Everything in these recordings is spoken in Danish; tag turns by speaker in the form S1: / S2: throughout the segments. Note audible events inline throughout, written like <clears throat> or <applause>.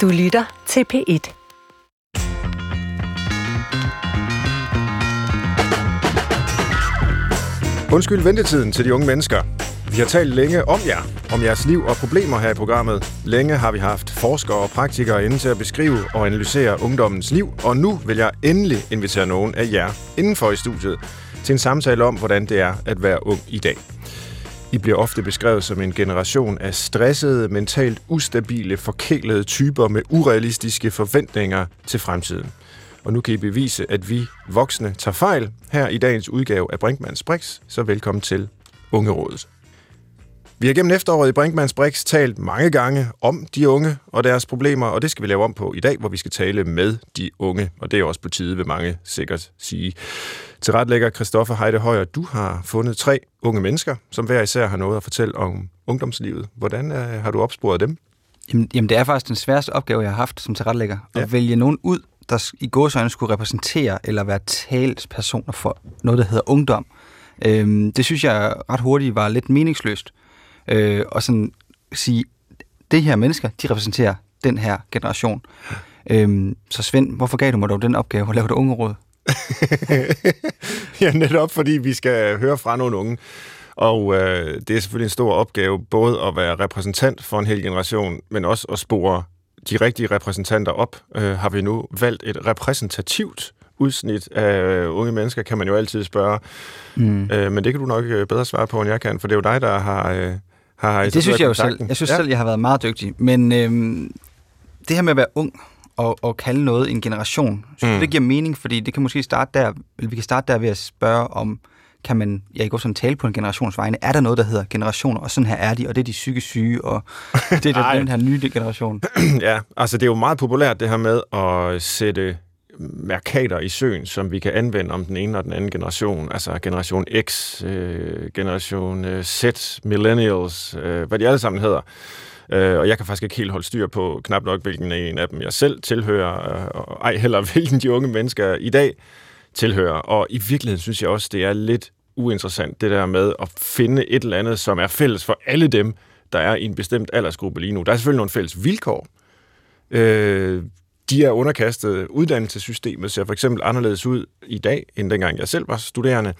S1: Du lytter til P1.
S2: Undskyld ventetiden til de unge mennesker. Vi har talt længe om jer, om jeres liv og problemer her i programmet. Længe har vi haft forskere og praktikere inde til at beskrive og analysere ungdommens liv, og nu vil jeg endelig invitere nogen af jer indenfor i studiet til en samtale om, hvordan det er at være ung i dag. I bliver ofte beskrevet som en generation af stressede, mentalt ustabile, forkælede typer med urealistiske forventninger til fremtiden. Og nu kan I bevise, at vi voksne tager fejl her i dagens udgave af Brinkmanns Brix, så velkommen til Ungerådet. Vi har gennem efteråret i Brinkmanns Brix talt mange gange om de unge og deres problemer, og det skal vi lave om på i dag, hvor vi skal tale med de unge, og det er også på tide, vil mange sikkert sige. Til retlægger Christoffer Heide Højer, du har fundet tre unge mennesker, som hver især har noget at fortælle om ungdomslivet. Hvordan uh, har du opsporet dem?
S3: Jamen, jamen, det er faktisk den sværeste opgave, jeg har haft som tilrettelægger. Ja. At vælge nogen ud, der i gåsøjne skulle repræsentere eller være talspersoner for noget, der hedder ungdom. Øhm, det synes jeg ret hurtigt var lidt meningsløst. Øh, og sådan sige, det her mennesker, de repræsenterer den her generation. Øhm, så Svend, hvorfor gav du mig dog den opgave at lave det unge råd? <laughs>
S2: ja, netop fordi vi skal høre fra nogle unge. Og øh, det er selvfølgelig en stor opgave, både at være repræsentant for en hel generation, men også at spore de rigtige repræsentanter op. Øh, har vi nu valgt et repræsentativt udsnit af unge mennesker, kan man jo altid spørge. Mm. Øh, men det kan du nok øh, bedre svare på, end jeg kan, for det er jo dig, der har... Øh, har
S3: det synes jeg jo selv. Jeg synes ja. selv, jeg har været meget dygtig. Men øh, det her med at være ung, og, og kalde noget en generation. Så mm. det giver mening, fordi det kan måske starte der, eller vi kan starte der ved at spørge om, kan man, jeg går sådan tale på en generations vegne, er der noget, der hedder generationer, og sådan her er de, og det er de psykisk syge, og <laughs> det er den her nye generation. <clears throat>
S2: ja, altså det er jo meget populært det her med at sætte mærkater i søen, som vi kan anvende om den ene og den anden generation, altså generation X, øh, generation øh, Z, millennials, øh, hvad de alle sammen hedder. Øh, og jeg kan faktisk ikke helt holde styr på knap nok, hvilken en af dem jeg selv tilhører, øh, og ej heller <laughs> hvilken de unge mennesker i dag tilhører. Og i virkeligheden synes jeg også, det er lidt uinteressant, det der med at finde et eller andet, som er fælles for alle dem, der er i en bestemt aldersgruppe lige nu. Der er selvfølgelig nogle fælles vilkår. Øh, de er underkastet uddannelsessystemet, ser for eksempel anderledes ud i dag, end dengang jeg selv var studerende.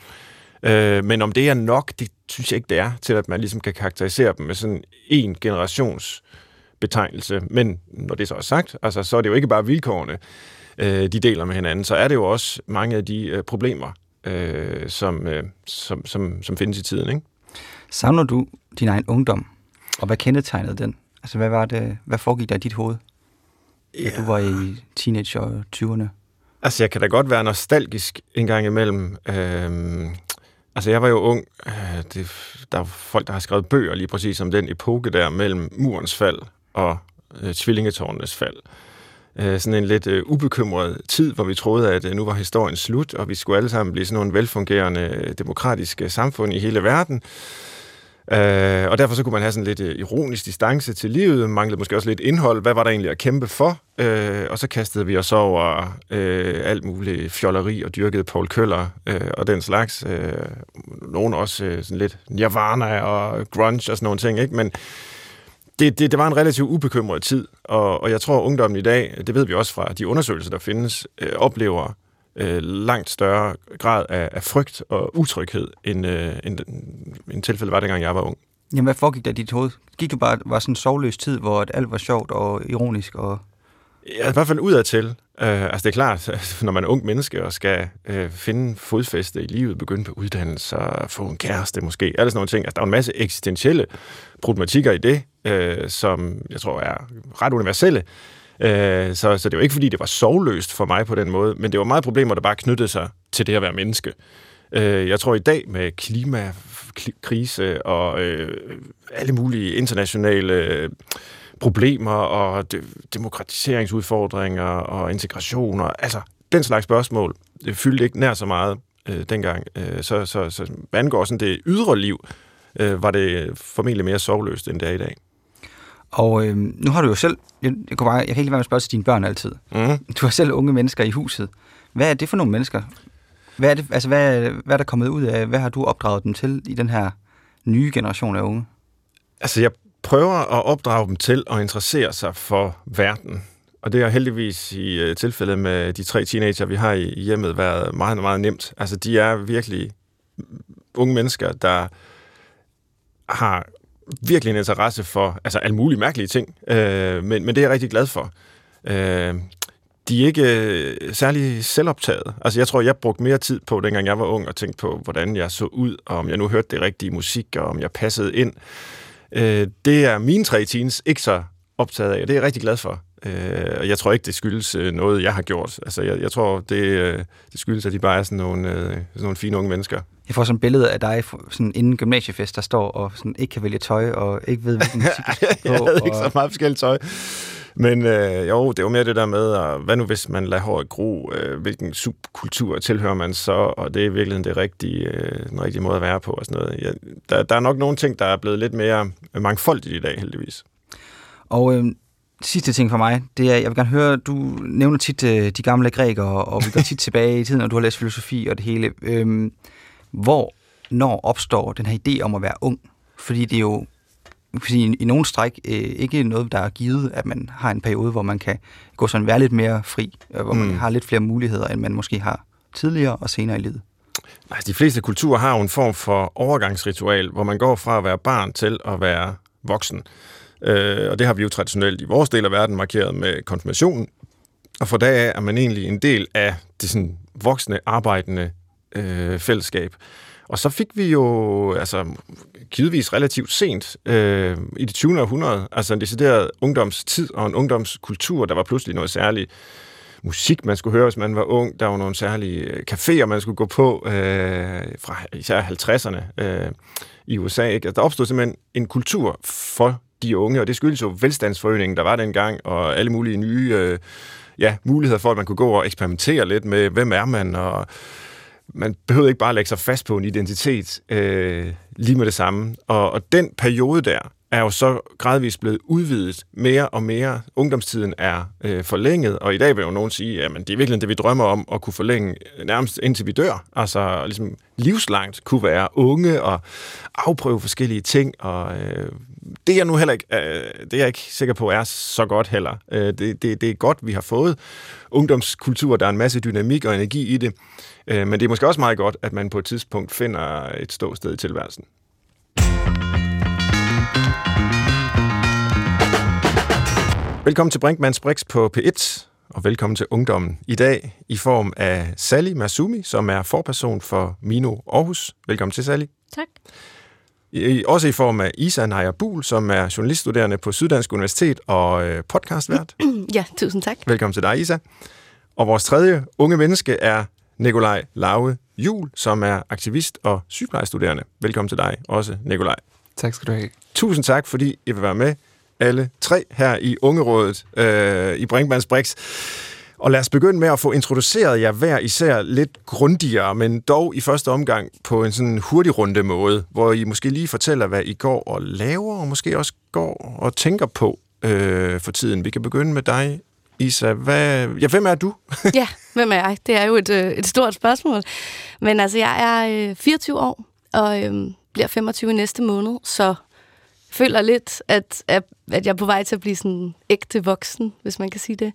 S2: Øh, men om det er nok, det synes jeg ikke, det er, til at man ligesom kan karakterisere dem med sådan en generations betegnelse. Men når det så er sagt, altså, så er det jo ikke bare vilkårene, øh, de deler med hinanden, så er det jo også mange af de øh, problemer, øh, som, øh, som, som, som findes i tiden. Ikke?
S3: Savner du din egen ungdom, og hvad kendetegnede den? Altså, hvad, var det, hvad foregik der i dit hoved, ja. da du var i teenage- og 20'erne?
S2: Altså, jeg kan da godt være nostalgisk en gang imellem. Øhm, Altså, jeg var jo ung. Det, der er folk, der har skrevet bøger lige præcis om den epoke der mellem murens fald og øh, tvillingetårnenes fald. Øh, sådan en lidt øh, ubekymret tid, hvor vi troede, at øh, nu var historien slut, og vi skulle alle sammen blive sådan nogle velfungerende øh, demokratiske samfund i hele verden. Øh, Øh, og derfor så kunne man have sådan lidt øh, ironisk distance til livet, manglede måske også lidt indhold. Hvad var der egentlig at kæmpe for? Øh, og så kastede vi os over øh, alt muligt fjolleri og dyrkede Paul Køller øh, og den slags. Øh, nogle også øh, sådan lidt Nirvana og grunge og sådan nogle ting, ikke? Men det, det, det var en relativt ubekymret tid, og, og jeg tror, at ungdommen i dag, det ved vi også fra de undersøgelser, der findes, øh, oplever øh, langt større grad af, af frygt og utryghed, end, øh, end, end tilfældet var, dengang jeg var ung.
S3: Jamen, hvad foregik der i dit hoved? Gik du bare, var sådan en sovløs tid, hvor alt var sjovt og ironisk? Og...
S2: Ja, i hvert fald udadtil. Uh, altså det er klart, <laughs> når man er ung menneske og skal uh, finde fodfæste i livet, begynde på uddannelse og få en kæreste måske, alle sådan nogle ting. Altså der er en masse eksistentielle problematikker i det, uh, som jeg tror er ret universelle. Øh, så, så det var ikke, fordi det var sovløst for mig på den måde, men det var meget problemer, der bare knyttede sig til det at være menneske. Øh, jeg tror i dag med klimakrise og øh, alle mulige internationale øh, problemer og de, demokratiseringsudfordringer og integration og altså den slags spørgsmål det fyldte ikke nær så meget øh, dengang. Øh, så, så, så hvad angår sådan det ydre liv, øh, var det formentlig mere sovløst, end det er i dag.
S3: Og øh, nu har du jo selv, jeg, jeg, kan bare, jeg kan ikke være med at spørge til dine børn altid. Mm. Du har selv unge mennesker i huset. Hvad er det for nogle mennesker? Hvad er, det, altså, hvad, hvad er der kommet ud af? Hvad har du opdraget dem til i den her nye generation af unge?
S2: Altså, jeg prøver at opdrage dem til at interessere sig for verden. Og det har heldigvis i øh, tilfældet med de tre teenager, vi har i hjemmet, været meget, meget nemt. Altså, de er virkelig unge mennesker, der har virkelig en interesse for altså alle mulige mærkelige ting, øh, men, men det er jeg rigtig glad for. Øh, de er ikke øh, særlig selvoptaget. Altså, jeg tror, jeg brugte mere tid på, dengang jeg var ung, og tænkte på, hvordan jeg så ud, og om jeg nu hørte det rigtige musik, og om jeg passede ind. Øh, det er mine tre teens ikke så optaget af, og det er jeg rigtig glad for. Øh, og jeg tror ikke, det skyldes øh, noget, jeg har gjort. Altså, jeg, jeg tror, det, øh, det skyldes, at de bare er sådan nogle, øh, sådan nogle fine unge mennesker.
S3: Jeg får sådan et billede af dig sådan inden gymnasiefest, der står og sådan ikke kan vælge tøj, og ikke ved, hvilken <laughs> musik
S2: du skal på. jeg havde og... ikke så meget forskelligt tøj. Men øh, jo, det var mere det der med, at, hvad nu hvis man lader håret gro, øh, hvilken subkultur tilhører man så, og det er virkelig det rigtige, øh, den rigtige måde at være på og sådan noget. Ja, der, der er nok nogle ting, der er blevet lidt mere mangfoldigt i dag, heldigvis.
S3: Og øh, sidste ting for mig, det er, jeg vil gerne høre, du nævner tit øh, de gamle grækere, og vi går tit <laughs> tilbage i tiden, når du har læst filosofi og det hele. Øh, hvor, når opstår den her idé om at være ung? Fordi det er jo sige, i nogle stræk øh, ikke noget, der er givet, at man har en periode, hvor man kan gå sådan være lidt mere fri, øh, hvor mm. man har lidt flere muligheder, end man måske har tidligere og senere i livet.
S2: Altså, de fleste kulturer har jo en form for overgangsritual, hvor man går fra at være barn til at være voksen. Øh, og det har vi jo traditionelt i vores del af verden markeret med konfirmationen. Og for dag af er man egentlig en del af det sådan voksne, arbejdende øh, fællesskab. Og så fik vi jo, altså givetvis relativt sent øh, i det 20. århundrede, altså en decideret ungdomstid og en ungdomskultur, der var pludselig noget særligt musik, man skulle høre, hvis man var ung. Der var nogle særlige øh, caféer, man skulle gå på øh, fra især 50'erne øh, i USA. Ikke? Altså, der opstod simpelthen en kultur for de unge, og det skyldes jo velstandsforøgningen, der var dengang, og alle mulige nye øh, ja, muligheder for, at man kunne gå og eksperimentere lidt med, hvem er man, og man behøvede ikke bare at lægge sig fast på en identitet øh, lige med det samme. Og, og den periode der er jo så gradvist blevet udvidet mere og mere. Ungdomstiden er øh, forlænget, og i dag vil jo nogen sige, at det er virkelig det, vi drømmer om, at kunne forlænge øh, nærmest indtil vi dør. Altså ligesom livslangt kunne være unge og afprøve forskellige ting, og øh, det er jeg nu heller ikke, øh, det er jeg ikke sikker på er så godt heller. Øh, det, det, det er godt, vi har fået ungdomskultur, der er en masse dynamik og energi i det, øh, men det er måske også meget godt, at man på et tidspunkt finder et ståsted i tilværelsen. Velkommen til Brinkmanns Brix på P1, og velkommen til Ungdommen. I dag i form af Sally Masumi, som er forperson for Mino Aarhus. Velkommen til, Sally.
S1: Tak.
S2: I, også i form af Isa Naja Buhl, som er journaliststuderende på Syddansk Universitet og øh, podcastvært. <clears throat>
S1: Ja, tusind tak.
S2: Velkommen til dig, Isa. Og vores tredje unge menneske er Nikolaj Lave Jul, som er aktivist og sygeplejestuderende. Velkommen til dig også, Nikolaj.
S4: Tak skal du have.
S2: Tusind tak, fordi I vil være med alle tre her i Ungerådet øh, i Brinkmanns Brix. Og lad os begynde med at få introduceret jer hver især lidt grundigere, men dog i første omgang på en sådan hurtig runde måde, hvor I måske lige fortæller, hvad I går og laver, og måske også går og tænker på øh, for tiden. Vi kan begynde med dig, Isa. Hvad, ja, hvem er du? <laughs>
S1: ja, hvem er jeg? Det er jo et, øh, et stort spørgsmål. Men altså, jeg er øh, 24 år, og øh, bliver 25 næste måned, så føler lidt, at, at, at jeg er på vej til at blive sådan ægte voksen, hvis man kan sige det.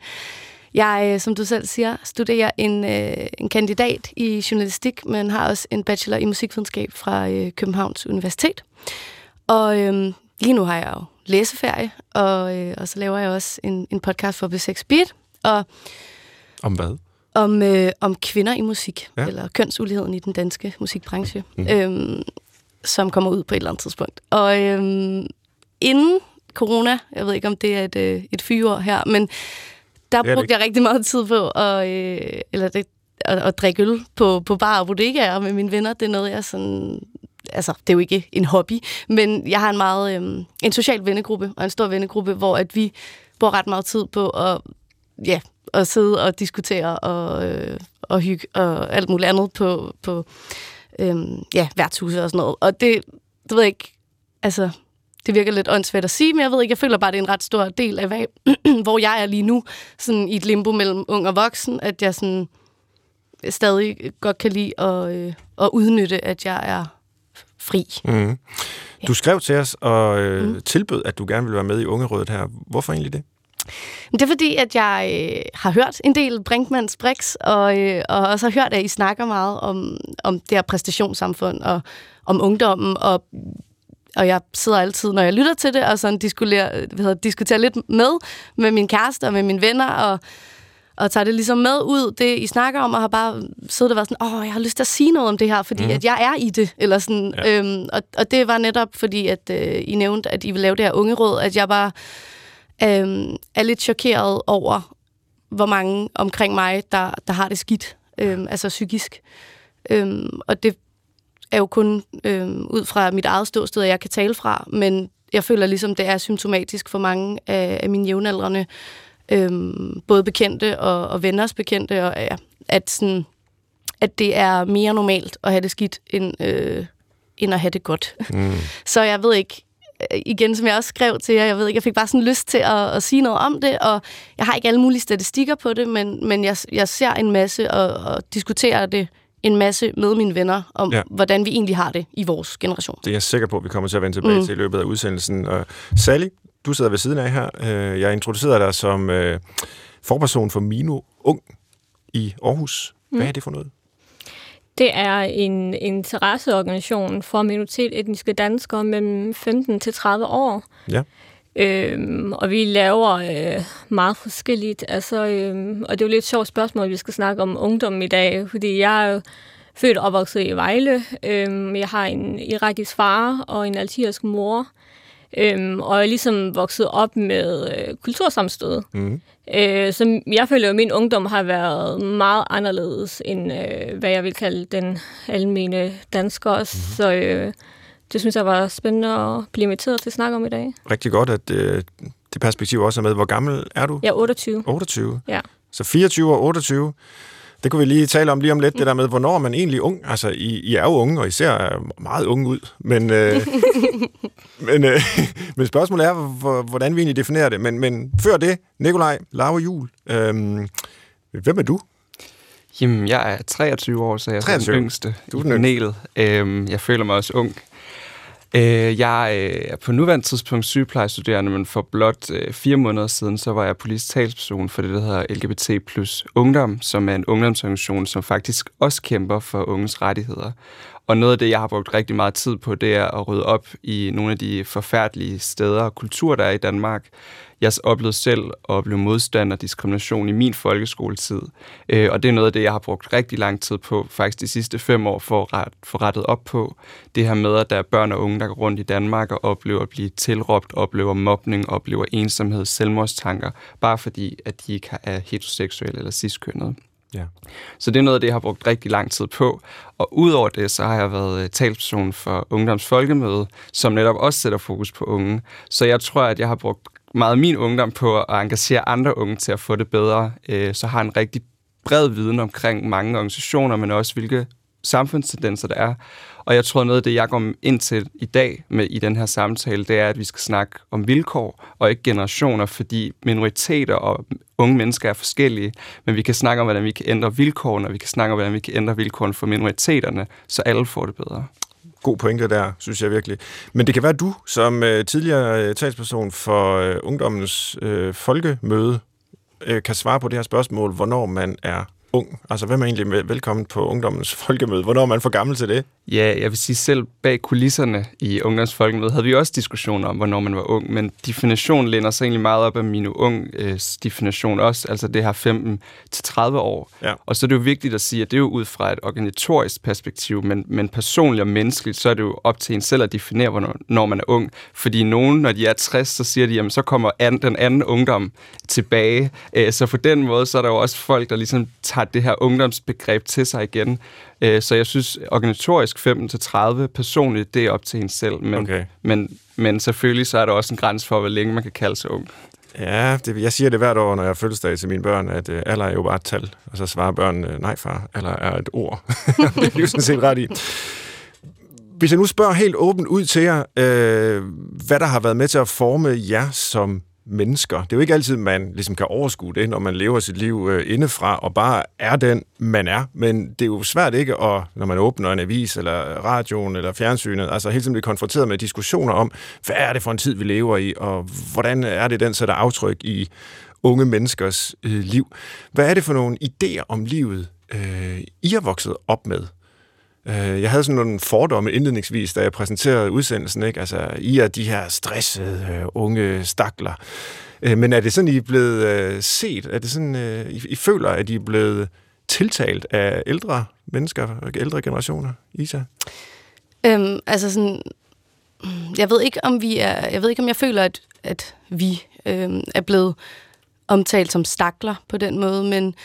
S1: Jeg, øh, som du selv siger, studerer en, øh, en kandidat i journalistik, men har også en bachelor i musikvidenskab fra øh, Københavns Universitet. Og øh, lige nu har jeg jo læseferie, og, øh, og så laver jeg også en, en podcast for B6 Beat. Og
S2: om hvad?
S1: Om, øh, om kvinder i musik, ja. eller kønsuligheden i den danske musikbranche, mm. øhm, som kommer ud på et eller andet tidspunkt. Og øhm, inden corona, jeg ved ikke, om det er et, øh, et fyreår her, men der brugte det. jeg rigtig meget tid på at, øh, eller det, at, at drikke øl på, på bar og bodegaer med mine venner. Det er noget, jeg sådan... Altså, det er jo ikke en hobby, men jeg har en meget øh, en social vennegruppe, og en stor vennegruppe, hvor at vi bruger ret meget tid på at, ja, at sidde og diskutere og, øh, og hygge og alt muligt andet på, på øh, ja, værtshuse og sådan noget. Og det, det ved jeg ikke, altså, det virker lidt åndssvagt at sige, men jeg ved ikke, jeg føler bare, det er en ret stor del af, hvad, <clears throat> hvor jeg er lige nu, sådan i et limbo mellem ung og voksen, at jeg sådan stadig godt kan lide at, øh, at udnytte, at jeg er fri.
S2: Mm. Du skrev til os og øh, mm. tilbød, at du gerne ville være med i Ungerådet her. Hvorfor egentlig det?
S1: Det er fordi, at jeg øh, har hørt en del Brinkmanns Brix, og, øh, og også har hørt, at I snakker meget om, om det her præstationssamfund og om ungdommen, og og jeg sidder altid, når jeg lytter til det, og sådan diskuterer, hvad hedder, diskuterer lidt med, med min kæreste og med mine venner, og, og tager det ligesom med ud, det I snakker om, og har bare siddet og været sådan, åh, jeg har lyst til at sige noget om det her, fordi mm. at jeg er i det, eller sådan. Ja. Øhm, og, og det var netop fordi, at øh, I nævnte, at I vil lave det her unge råd, at jeg bare øhm, er lidt chokeret over, hvor mange omkring mig, der, der har det skidt, øhm, altså psykisk. Øhm, og det er jo kun øhm, ud fra mit eget ståsted, at jeg kan tale fra, men jeg føler ligesom, det er symptomatisk for mange af, af mine jævnaldrende, øhm, både bekendte og, og venners bekendte, og ja, at, sådan, at det er mere normalt at have det skidt, end, øh, end at have det godt. Mm. <laughs> Så jeg ved ikke, øh, igen, som jeg også skrev til jer, jeg ved ikke, jeg fik bare sådan lyst til at, at sige noget om det, og jeg har ikke alle mulige statistikker på det, men, men jeg, jeg ser en masse og, og diskuterer det en masse med mine venner om, ja. hvordan vi egentlig har det i vores generation.
S2: Det er jeg sikker på, at vi kommer til at vende tilbage mm. til i løbet af udsendelsen. Og Sally, du sidder ved siden af her. Øh, jeg introducerede dig som øh, forperson for Mino Ung i Aarhus. Hvad mm. er det for noget?
S4: Det er en interesseorganisation for minoritet etniske danskere mellem 15 til 30 år. Ja. Øhm, og vi laver øh, meget forskelligt. Altså, øhm, og det er jo lidt et sjovt spørgsmål, vi skal snakke om ungdom i dag, fordi jeg er jo født og opvokset i Vejle. Øhm, jeg har en irakisk far og en algerisk mor. Øhm, og jeg er ligesom vokset op med øh, kultursamstød. Mm. Øh, så jeg føler, at min ungdom har været meget anderledes end, øh, hvad jeg vil kalde den almene dansker. Mm. Så øh, det synes jeg var spændende at blive inviteret til at snakke om i dag.
S2: Rigtig godt, at øh, det perspektiv også er med. Hvor gammel er du?
S4: Jeg er 28.
S2: 28?
S4: Ja.
S2: Så 24 og 28. Det kunne vi lige tale om lige om lidt, det der med, hvornår man egentlig ung? Altså, I, I er jo unge, og I ser meget unge ud, men, øh, <laughs> men, øh, <laughs> men spørgsmålet er, hvordan vi egentlig definerer det. Men, men før det, Nikolaj Lave Jul, øh, hvem er du?
S5: Jamen, jeg er 23 år, så jeg er 23. den yngste du er den i panelet. Øhm, jeg føler mig også ung. Øh, jeg øh, er på nuværende tidspunkt sygeplejestuderende, men for blot øh, fire måneder siden, så var jeg politisk talsperson for det, der hedder LGBT plus Ungdom, som er en ungdomsorganisation, som faktisk også kæmper for unges rettigheder. Og noget af det, jeg har brugt rigtig meget tid på, det er at rydde op i nogle af de forfærdelige steder og kultur, der er i Danmark. Jeg oplevede selv at opleve modstand og diskrimination i min folkeskoletid. Øh, og det er noget af det, jeg har brugt rigtig lang tid på, faktisk de sidste fem år, for at få rettet op på. Det her med, at der er børn og unge, der går rundt i Danmark og oplever at blive tilråbt, oplever mobning, oplever ensomhed, selvmordstanker, bare fordi, at de ikke er heteroseksuelle eller ciskønnede. Ja. Så det er noget af det, jeg har brugt rigtig lang tid på. Og udover det, så har jeg været øh, talsperson for Ungdoms Folkemøde, som netop også sætter fokus på unge. Så jeg tror, at jeg har brugt meget min ungdom på at engagere andre unge til at få det bedre. Øh, så har en rigtig bred viden omkring mange organisationer, men også hvilke samfundstendenser der er. Og jeg tror, noget af det, jeg går ind til i dag med i den her samtale, det er, at vi skal snakke om vilkår og ikke generationer, fordi minoriteter og unge mennesker er forskellige, men vi kan snakke om, hvordan vi kan ændre vilkårene, og vi kan snakke om, hvordan vi kan ændre vilkårene for minoriteterne, så alle får det bedre.
S2: God pointe der, synes jeg virkelig. Men det kan være, at du som øh, tidligere øh, talsperson for øh, Ungdommens øh, Folkemøde øh, kan svare på det her spørgsmål, hvornår man er ung? Altså, hvem er egentlig velkommen på Ungdommens Folkemøde? Hvornår er man for gammel til det?
S5: Ja, jeg vil sige, selv bag kulisserne i Ungdommens Folkemøde havde vi også diskussioner om, hvornår man var ung, men definitionen læner sig egentlig meget op af min ung øh, definition også, altså det her 15 til 30 år. Ja. Og så er det jo vigtigt at sige, at det er jo ud fra et organisatorisk perspektiv, men, men personligt og menneskeligt, så er det jo op til en selv at definere, hvornår når man er ung. Fordi nogen, når de er 60, så siger de, jamen så kommer an, den anden ungdom tilbage. Øh, så på den måde, så er der jo også folk, der ligesom tager tager det her ungdomsbegreb til sig igen. Øh, så jeg synes, organisatorisk 15-30 personligt, det er op til en selv. Men, okay. men, men selvfølgelig så er der også en grænse for, hvor længe man kan kalde sig ung.
S2: Ja, det, jeg siger det hvert år, når jeg har fødselsdag til mine børn, at øh, alder er jo bare et tal. Og så svarer børnene, nej far, alder er et ord. <laughs> det er jo sådan set ret i. Hvis jeg nu spørger helt åbent ud til jer, øh, hvad der har været med til at forme jer som mennesker. Det er jo ikke altid, man ligesom kan overskue det, når man lever sit liv øh, indefra og bare er den, man er. Men det er jo svært ikke, at, når man åbner en avis eller radioen eller fjernsynet, altså hele tiden blive konfronteret med diskussioner om, hvad er det for en tid, vi lever i, og hvordan er det, den sætter aftryk i unge menneskers øh, liv. Hvad er det for nogle idéer om livet, øh, I har vokset op med? Øh, jeg havde sådan nogle fordomme indledningsvis, da jeg præsenterede udsendelsen. Ikke? Altså, I er de her stressede øh, unge stakler. Øh, men er det sådan, I er blevet øh, set? Er det sådan, øh, I, I føler, at I er blevet tiltalt af ældre mennesker, ældre generationer, Isa?
S1: Øhm, altså sådan, jeg ved ikke, om vi er, jeg ved ikke, om jeg føler, at, at vi øhm, er blevet omtalt som stakler på den måde, men,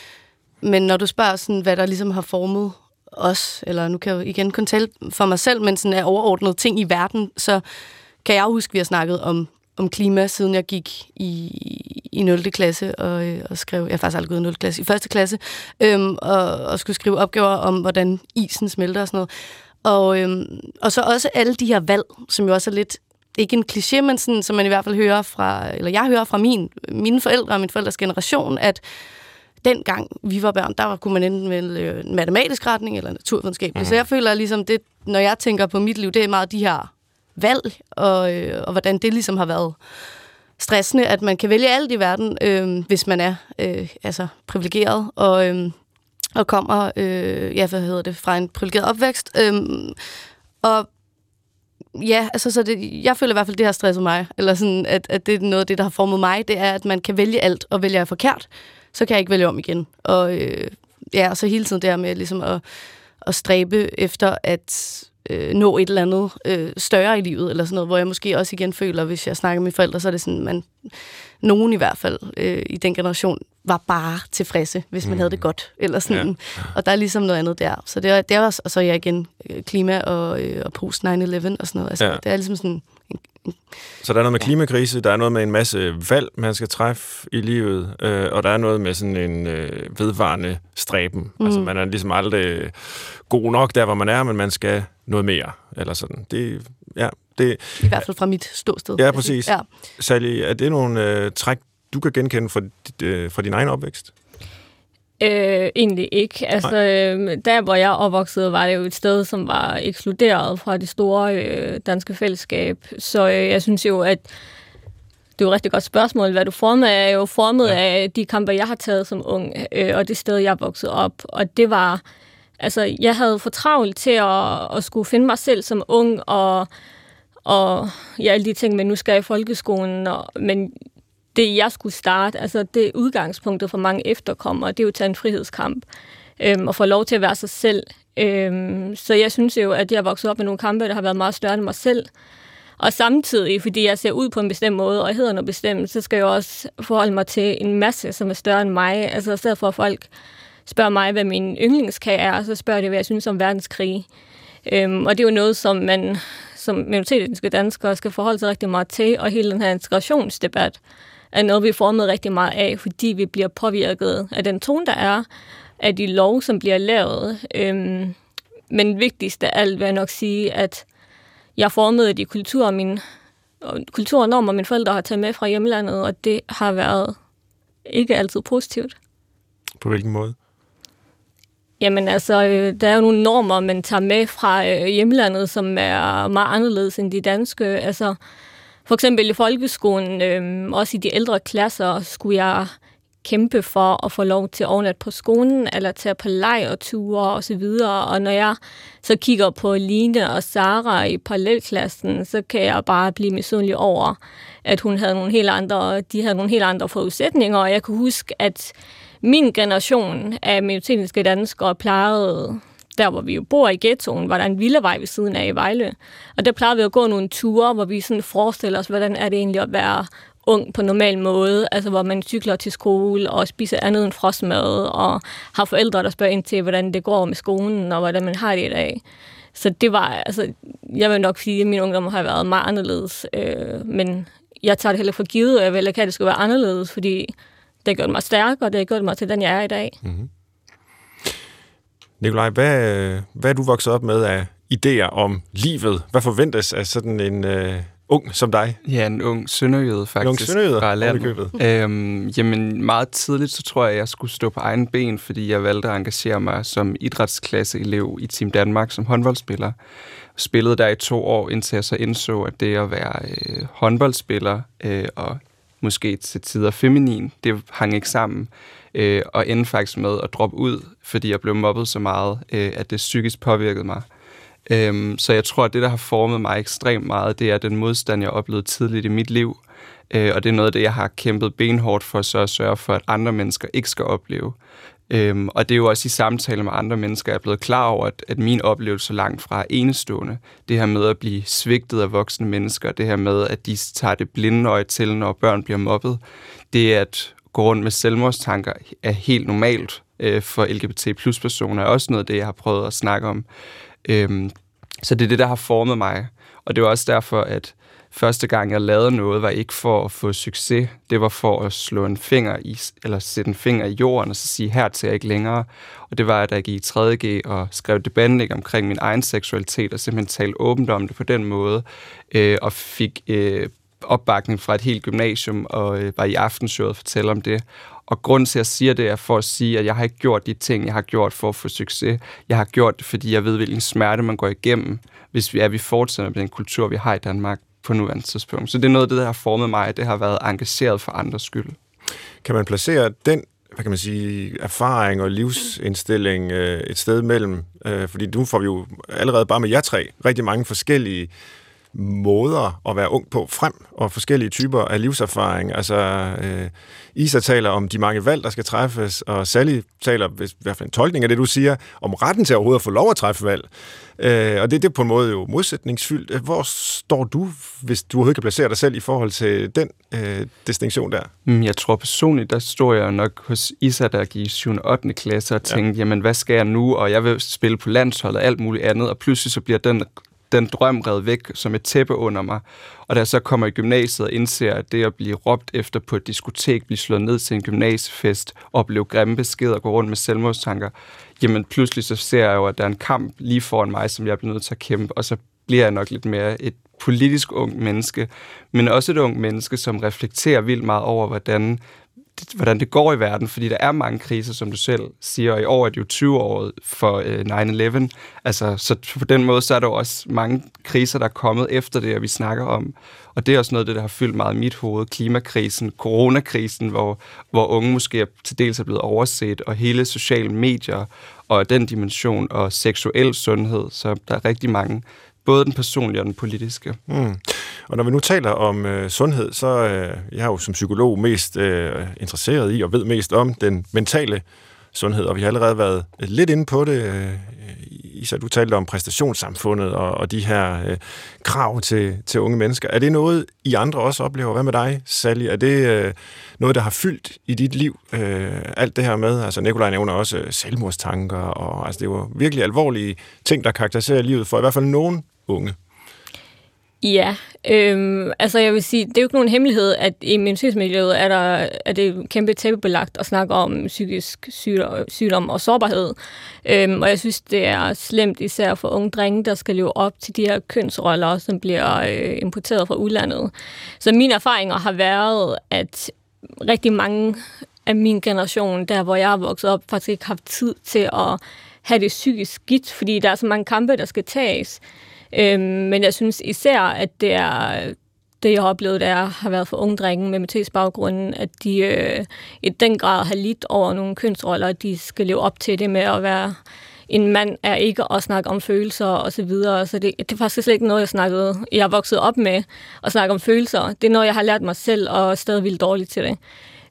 S1: men når du spørger sådan, hvad der ligesom har formet os, eller nu kan jeg jo igen kun tale for mig selv, men sådan er overordnet ting i verden, så kan jeg huske, at vi har snakket om, om klima, siden jeg gik i, i 0. klasse og, øh, og skrev, jeg har faktisk aldrig gået i 0. klasse, i første klasse, øhm, og, og skulle skrive opgaver om, hvordan isen smelter og sådan noget. Og, øhm, og så også alle de her valg, som jo også er lidt, ikke en kliché, men sådan, som man i hvert fald hører fra, eller jeg hører fra min, mine forældre og min forældres generation, at dengang vi var børn, der kunne man enten vælge en matematisk retning eller naturvidenskab. Mm. Så jeg føler ligesom, det, når jeg tænker på mit liv, det er meget de her valg, og, øh, og hvordan det ligesom har været stressende, at man kan vælge alt i verden, øh, hvis man er øh, altså privilegeret, og, øh, og kommer øh, ja, hvad hedder det, fra en privilegeret opvækst. Øh, og ja, altså, så det, jeg føler i hvert fald, det har stresset mig, eller sådan, at, at det er noget af det, der har formet mig, det er, at man kan vælge alt, og vælge forkert så kan jeg ikke vælge om igen. Og øh, ja, så hele tiden der med ligesom at, at stræbe efter at øh, nå et eller andet øh, større i livet, eller sådan noget, hvor jeg måske også igen føler, hvis jeg snakker med mine forældre, så er det sådan, man, nogen i hvert fald øh, i den generation var bare tilfredse, hvis man mm. havde det godt, eller sådan. Ja. Og der er ligesom noget andet der. Så det er, det er også, og så er jeg igen øh, klima og, øh, og post 9-11 og sådan noget. Altså, ja. Det er ligesom sådan
S2: så der er noget med klimakrise, der er noget med en masse valg, man skal træffe i livet, øh, og der er noget med sådan en øh, vedvarende stræben. Mm. Altså man er ligesom aldrig god nok der, hvor man er, men man skal noget mere, eller sådan. Det, ja, det,
S1: I hvert fald fra mit ståsted.
S2: Ja, præcis. Ja. Sally, er det nogle øh, træk, du kan genkende fra, øh, fra din egen opvækst?
S4: Øh, egentlig ikke. Altså, øh, der hvor jeg opvoksede, var det jo et sted, som var ekskluderet fra det store øh, danske fællesskab. Så øh, jeg synes jo, at det er jo et rigtig godt spørgsmål. Hvad du formet er jo formet ja. af de kampe, jeg har taget som ung, øh, og det sted, jeg voksede op. Og det var... Altså, jeg havde for travlt til at, at skulle finde mig selv som ung, og, og ja, alle de ting, men nu skal jeg i folkeskolen, og, men det, jeg skulle starte, altså det udgangspunktet for mange efterkommere, det er jo at tage en frihedskamp øhm, og få lov til at være sig selv. Øhm, så jeg synes jo, at jeg har vokset op med nogle kampe, der har været meget større end mig selv. Og samtidig, fordi jeg ser ud på en bestemt måde, og jeg hedder noget bestemt, så skal jeg også forholde mig til en masse, som er større end mig. Altså i stedet for at folk spørger mig, hvad min yndlingskage er, så spørger de, hvad jeg synes om verdenskrig. Øhm, og det er jo noget, som man som minoritetsetniske danskere skal forholde sig rigtig meget til, og hele den her integrationsdebat er noget, vi er formet rigtig meget af, fordi vi bliver påvirket af den tone, der er, af de lov, som bliver lavet. Øhm, men vigtigst af alt vil jeg nok sige, at jeg formede de kulturer, min, kultur og normer, mine forældre har taget med fra hjemlandet, og det har været ikke altid positivt.
S2: På hvilken måde?
S4: Jamen altså, øh, der er jo nogle normer, man tager med fra øh, hjemlandet, som er meget anderledes end de danske. Altså, for eksempel i folkeskolen, øh, også i de ældre klasser, skulle jeg kæmpe for at få lov til at overnatte på skolen, eller tage på lejrture og så videre. Og når jeg så kigger på Line og Sara i parallelklassen, så kan jeg bare blive misundelig over, at hun havde nogle helt andre, de havde nogle helt andre forudsætninger. Og jeg kan huske, at min generation af minoritetiske danskere plejede der hvor vi jo bor i ghettoen, var der en villavej ved siden af i Vejle. Og der plejede vi at gå nogle ture, hvor vi sådan forestiller os, hvordan er det egentlig at være ung på normal måde, altså hvor man cykler til skole og spiser andet end frostmad, og har forældre, der spørger ind til, hvordan det går med skolen, og hvordan man har det i dag. Så det var, altså, jeg vil nok sige, at min ungdom har været meget anderledes, øh, men jeg tager det heller for givet, og jeg vil ikke have, at det skulle være anderledes, fordi det har gjort mig stærkere, og det har gjort mig til den, jeg er i dag. Mm-hmm.
S2: Nikolaj, hvad, hvad er du vokset op med af idéer om livet? Hvad forventes af sådan en, øh, ung som dig?
S5: Ja, en ung sønderjøde faktisk. En ung sønderjøde fra landet. Øhm, jamen, meget tidligt, så tror jeg, at jeg skulle stå på egen ben, fordi jeg valgte at engagere mig som idrætsklasseelev i Team Danmark som håndboldspiller. Spillede der i to år, indtil jeg så indså, at det at være øh, håndboldspiller øh, og måske til tider feminin, det hang ikke sammen. Øh, og endte faktisk med at droppe ud, fordi jeg blev mobbet så meget, øh, at det psykisk påvirkede mig. Øhm, så jeg tror, at det, der har formet mig ekstremt meget, det er den modstand, jeg oplevede tidligt i mit liv. Øh, og det er noget af det, jeg har kæmpet benhårdt for så at sørge for, at andre mennesker ikke skal opleve. Øhm, og det er jo også i samtale med andre mennesker, jeg er blevet klar over, at, at min oplevelse langt fra er enestående. Det her med at blive svigtet af voksne mennesker, det her med, at de tager det blinde øje til, når børn bliver mobbet, det at gå rundt med selvmordstanker er helt normalt øh, for LGBT plus personer, er også noget af det, jeg har prøvet at snakke om. Øhm, så det er det, der har formet mig. Og det er også derfor, at første gang, jeg lavede noget, var ikke for at få succes. Det var for at slå en finger i, eller sætte en finger i jorden og så sige, her til jeg ikke længere. Og det var, at jeg gik i 3.G og skrev debatindlæg omkring min egen seksualitet og simpelthen talte åbent om det på den måde. Øh, og fik øh, opbakning fra et helt gymnasium og øh, var i aftenshowet og fortælle om det. Og grunden til, at jeg siger det, er for at sige, at jeg har ikke gjort de ting, jeg har gjort for at få succes. Jeg har gjort det, fordi jeg ved, hvilken smerte man går igennem, hvis vi er, vi fortsætter med den kultur, vi har i Danmark på nuværende tidspunkt. Så det er noget af det, der har formet mig, det har været engageret for andres skyld.
S2: Kan man placere den hvad kan man sige, erfaring og livsindstilling øh, et sted mellem, øh, fordi nu får vi jo allerede bare med jer tre rigtig mange forskellige måder at være ung på frem, og forskellige typer af livserfaring. Altså, øh, Isa taler om de mange valg, der skal træffes, og Sally taler, i hvert fald en tolkning af det, du siger, om retten til overhovedet at få lov at træffe valg. Øh, og det, det er på en måde jo modsætningsfyldt. Hvor står du, hvis du overhovedet kan placere dig selv i forhold til den øh, distinktion der?
S5: Mm, jeg tror personligt, der står jeg nok hos Isa, der gik i 7. og 8. klasse, og tænkte, ja. jamen hvad skal jeg nu? Og jeg vil spille på landsholdet og alt muligt andet, og pludselig så bliver den den drøm revet væk som et tæppe under mig. Og da jeg så kommer i gymnasiet og indser, at det at blive råbt efter på et diskotek, blive slået ned til en gymnasiefest, opleve grimme beskeder og gå rundt med selvmordstanker, jamen pludselig så ser jeg jo, at der er en kamp lige foran mig, som jeg bliver nødt til at kæmpe, og så bliver jeg nok lidt mere et politisk ung menneske, men også et ung menneske, som reflekterer vildt meget over, hvordan hvordan det går i verden, fordi der er mange kriser, som du selv siger, og i år er det jo 20 år for øh, 9-11. Altså, så på den måde, så er der jo også mange kriser, der er kommet efter det, og vi snakker om. Og det er også noget af det, der har fyldt meget i mit hoved. Klimakrisen, coronakrisen, hvor, hvor unge måske er, til dels er blevet overset, og hele sociale medier, og den dimension, og seksuel sundhed. Så der er rigtig mange både den personlige og den politiske. Mm.
S2: Og når vi nu taler om øh, sundhed, så øh, jeg er jo som psykolog mest øh, interesseret i og ved mest om den mentale sundhed, og vi har allerede været øh, lidt inde på det. Øh, Isa, du talte om præstationssamfundet og, og de her øh, krav til, til unge mennesker. Er det noget, I andre også oplever? Hvad med dig, Sally? Er det øh, noget, der har fyldt i dit liv? Øh, alt det her med, altså Nikolaj nævner også selvmordstanker, og altså, det var virkelig alvorlige ting, der karakteriserer livet for i hvert fald nogen unge.
S4: Ja, øhm, altså jeg vil sige, det er jo ikke nogen hemmelighed, at i minoritetsmiljøet er, der, er det kæmpe tæppebelagt at snakke om psykisk sygdom, sygdom og sårbarhed. Øhm, og jeg synes, det er slemt især for unge drenge, der skal leve op til de her kønsroller, som bliver øh, importeret fra udlandet. Så mine erfaringer har været, at rigtig mange af min generation, der hvor jeg er vokset op, faktisk ikke har haft tid til at have det psykisk skidt, fordi der er så mange kampe, der skal tages. Øhm, men jeg synes især, at det er det, jeg har oplevet, der har været for unge drenge med minoritetsbaggrunden, at de øh, i den grad har lidt over nogle kønsroller, at de skal leve op til det med at være en mand er ikke at snakke om følelser og så videre. Så det, det er faktisk slet ikke noget, jeg snakkede, jeg er vokset op med at snakke om følelser. Det er noget, jeg har lært mig selv og er stadig vildt dårligt til det.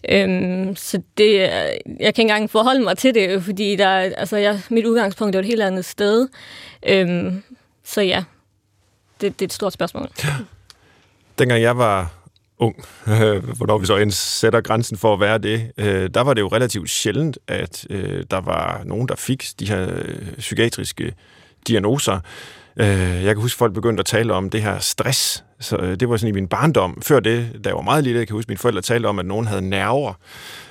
S4: Øhm, så det, jeg kan ikke engang forholde mig til det, fordi der, altså jeg, mit udgangspunkt er et helt andet sted. Øhm, så ja, det, det er et stort spørgsmål.
S2: Dengang jeg var ung, øh, <laughs> hvornår vi så end sætter grænsen for at være det, øh, der var det jo relativt sjældent, at øh, der var nogen, der fik de her øh, psykiatriske diagnoser. Øh, jeg kan huske, at folk begyndte at tale om det her stress. Så øh, det var sådan i min barndom. Før det, da jeg var meget lille, jeg kan huske, at mine forældre talte om, at nogen havde nerver,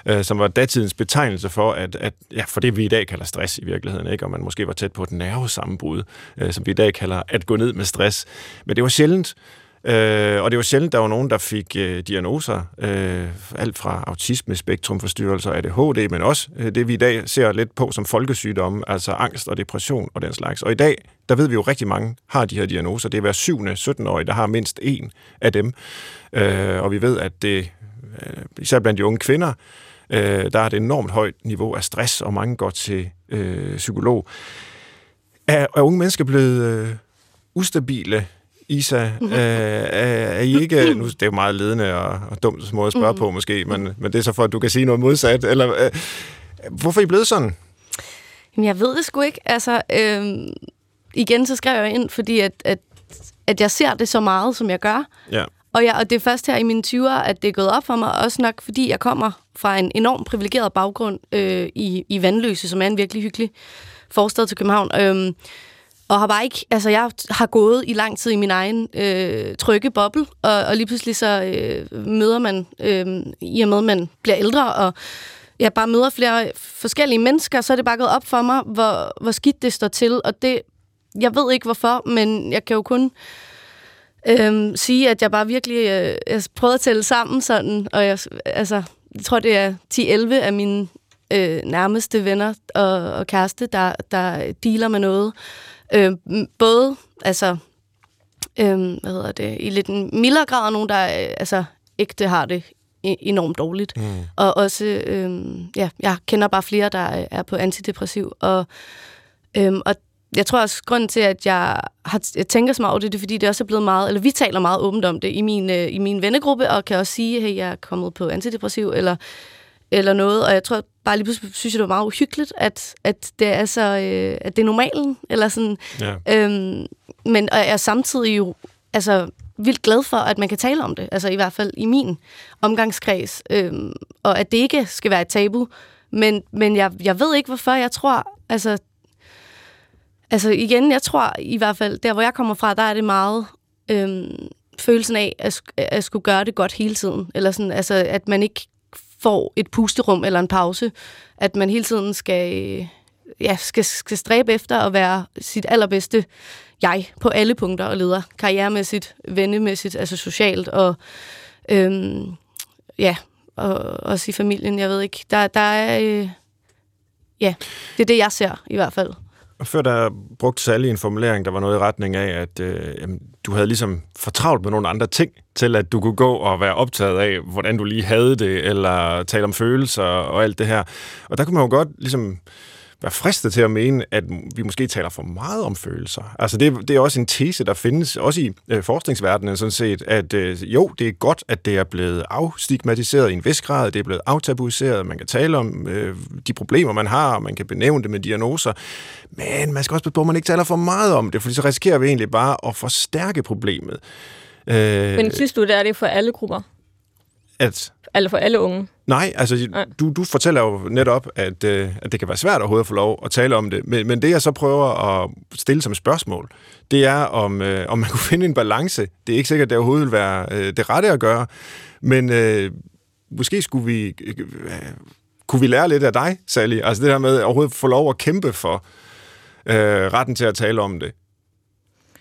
S2: øh, som var datidens betegnelse for, at, at, ja, for det vi i dag kalder stress i virkeligheden, ikke? og man måske var tæt på et nervesammenbrud, øh, som vi i dag kalder at gå ned med stress. Men det var sjældent, Øh, og det var sjældent, der var nogen, der fik øh, diagnoser, øh, alt fra autisme, spektrumforstyrrelser, ADHD, men også øh, det, vi i dag ser lidt på som folkesygdomme, altså angst og depression og den slags. Og i dag, der ved vi jo rigtig mange har de her diagnoser. Det er hver syvende 17-årige, der har mindst en af dem. Øh, og vi ved, at det, øh, især blandt de unge kvinder, øh, der er et enormt højt niveau af stress, og mange går til øh, psykolog. Er, er unge mennesker blevet øh, ustabile Isa, mm-hmm. øh, er, er I ikke... Nu, det er jo meget ledende og, og dumt måde at spørge mm-hmm. på måske, men, men det er så for, at du kan sige noget modsat. Eller, øh, hvorfor er I blevet sådan?
S1: Jamen, jeg ved det sgu ikke. Altså, øh, igen, så skrev jeg ind, fordi at, at, at jeg ser det så meget, som jeg gør.
S2: Ja.
S1: Og, jeg, og det er først her i mine 20'er, at det er gået op for mig, også nok fordi jeg kommer fra en enormt privilegeret baggrund øh, i, i Vandløse, som er en virkelig hyggelig forstad til København. Øh, og har bare ikke, altså jeg har gået i lang tid i min egen øh, trygge boble, og, og lige pludselig så øh, møder man, øh, i og med at man bliver ældre, og jeg bare møder flere forskellige mennesker, så er det bare gået op for mig, hvor, hvor skidt det står til, og det, jeg ved ikke hvorfor, men jeg kan jo kun øh, sige, at jeg bare virkelig øh, jeg prøvet at tælle sammen sådan, og jeg, altså, jeg tror, det er 10-11 af mine øh, nærmeste venner og, og kæreste, der, der dealer med noget, Øh, både altså, øh, hvad hedder det, i lidt en mildere grad, og nogen, der øh, altså, ægte har det e-, enormt dårligt. Mm. Og også, øh, ja, jeg kender bare flere, der er på antidepressiv, og, øh, og jeg tror også, grunden til, at jeg, har, jeg tænker så meget over det, det er, fordi det også er blevet meget, eller vi taler meget åbent om det i min, øh, i min vennegruppe, og kan også sige, hey, jeg er kommet på antidepressiv, eller, eller noget, og jeg tror bare lige pludselig synes jeg, det var meget uhyggeligt, at, at det er så, øh, at det er normalen, eller sådan. Ja. Øhm, men og jeg er samtidig jo altså, vildt glad for, at man kan tale om det, altså i hvert fald i min omgangskreds, øhm, og at det ikke skal være et tabu. Men, men jeg, jeg ved ikke, hvorfor. Jeg tror, altså, altså igen, jeg tror i hvert fald, der hvor jeg kommer fra, der er det meget øhm, følelsen af at, at skulle gøre det godt hele tiden. Eller sådan, altså, at man ikke får et pusterum eller en pause. At man hele tiden skal, øh, ja, skal, skal stræbe efter at være sit allerbedste jeg på alle punkter og leder. Karrieremæssigt, vennemæssigt, altså socialt og øhm, ja, og også i familien, jeg ved ikke. Der, der er... Øh, ja, det er det, jeg ser i hvert fald.
S2: Før der brugte Sally en formulering, der var noget i retning af, at øh, jamen, du havde ligesom fortravlt med nogle andre ting, til at du kunne gå og være optaget af, hvordan du lige havde det, eller tale om følelser og alt det her. Og der kunne man jo godt ligesom være fristet til at mene, at vi måske taler for meget om følelser. Altså det, det er også en tese, der findes, også i øh, forskningsverdenen sådan set, at øh, jo, det er godt, at det er blevet afstigmatiseret i en vis grad, det er blevet aftabuiseret, man kan tale om øh, de problemer, man har, man kan benævne det med diagnoser, men man skal også på, at man ikke taler for meget om det, for så risikerer vi egentlig bare at forstærke problemet.
S4: Øh, men synes du, det er det for alle grupper?
S2: At
S4: eller for alle unge?
S2: Nej, altså Nej. Du, du fortæller jo netop, at, øh, at det kan være svært overhovedet at få lov at tale om det. Men, men det, jeg så prøver at stille som spørgsmål, det er, om, øh, om man <laughs> kunne finde en balance. Det er ikke sikkert, at det overhovedet vil være øh, det rette at gøre, men øh, måske skulle vi, øh, kunne vi lære lidt af dig, Sally. Altså det her med at overhovedet få lov at kæmpe for øh, retten til at tale om det.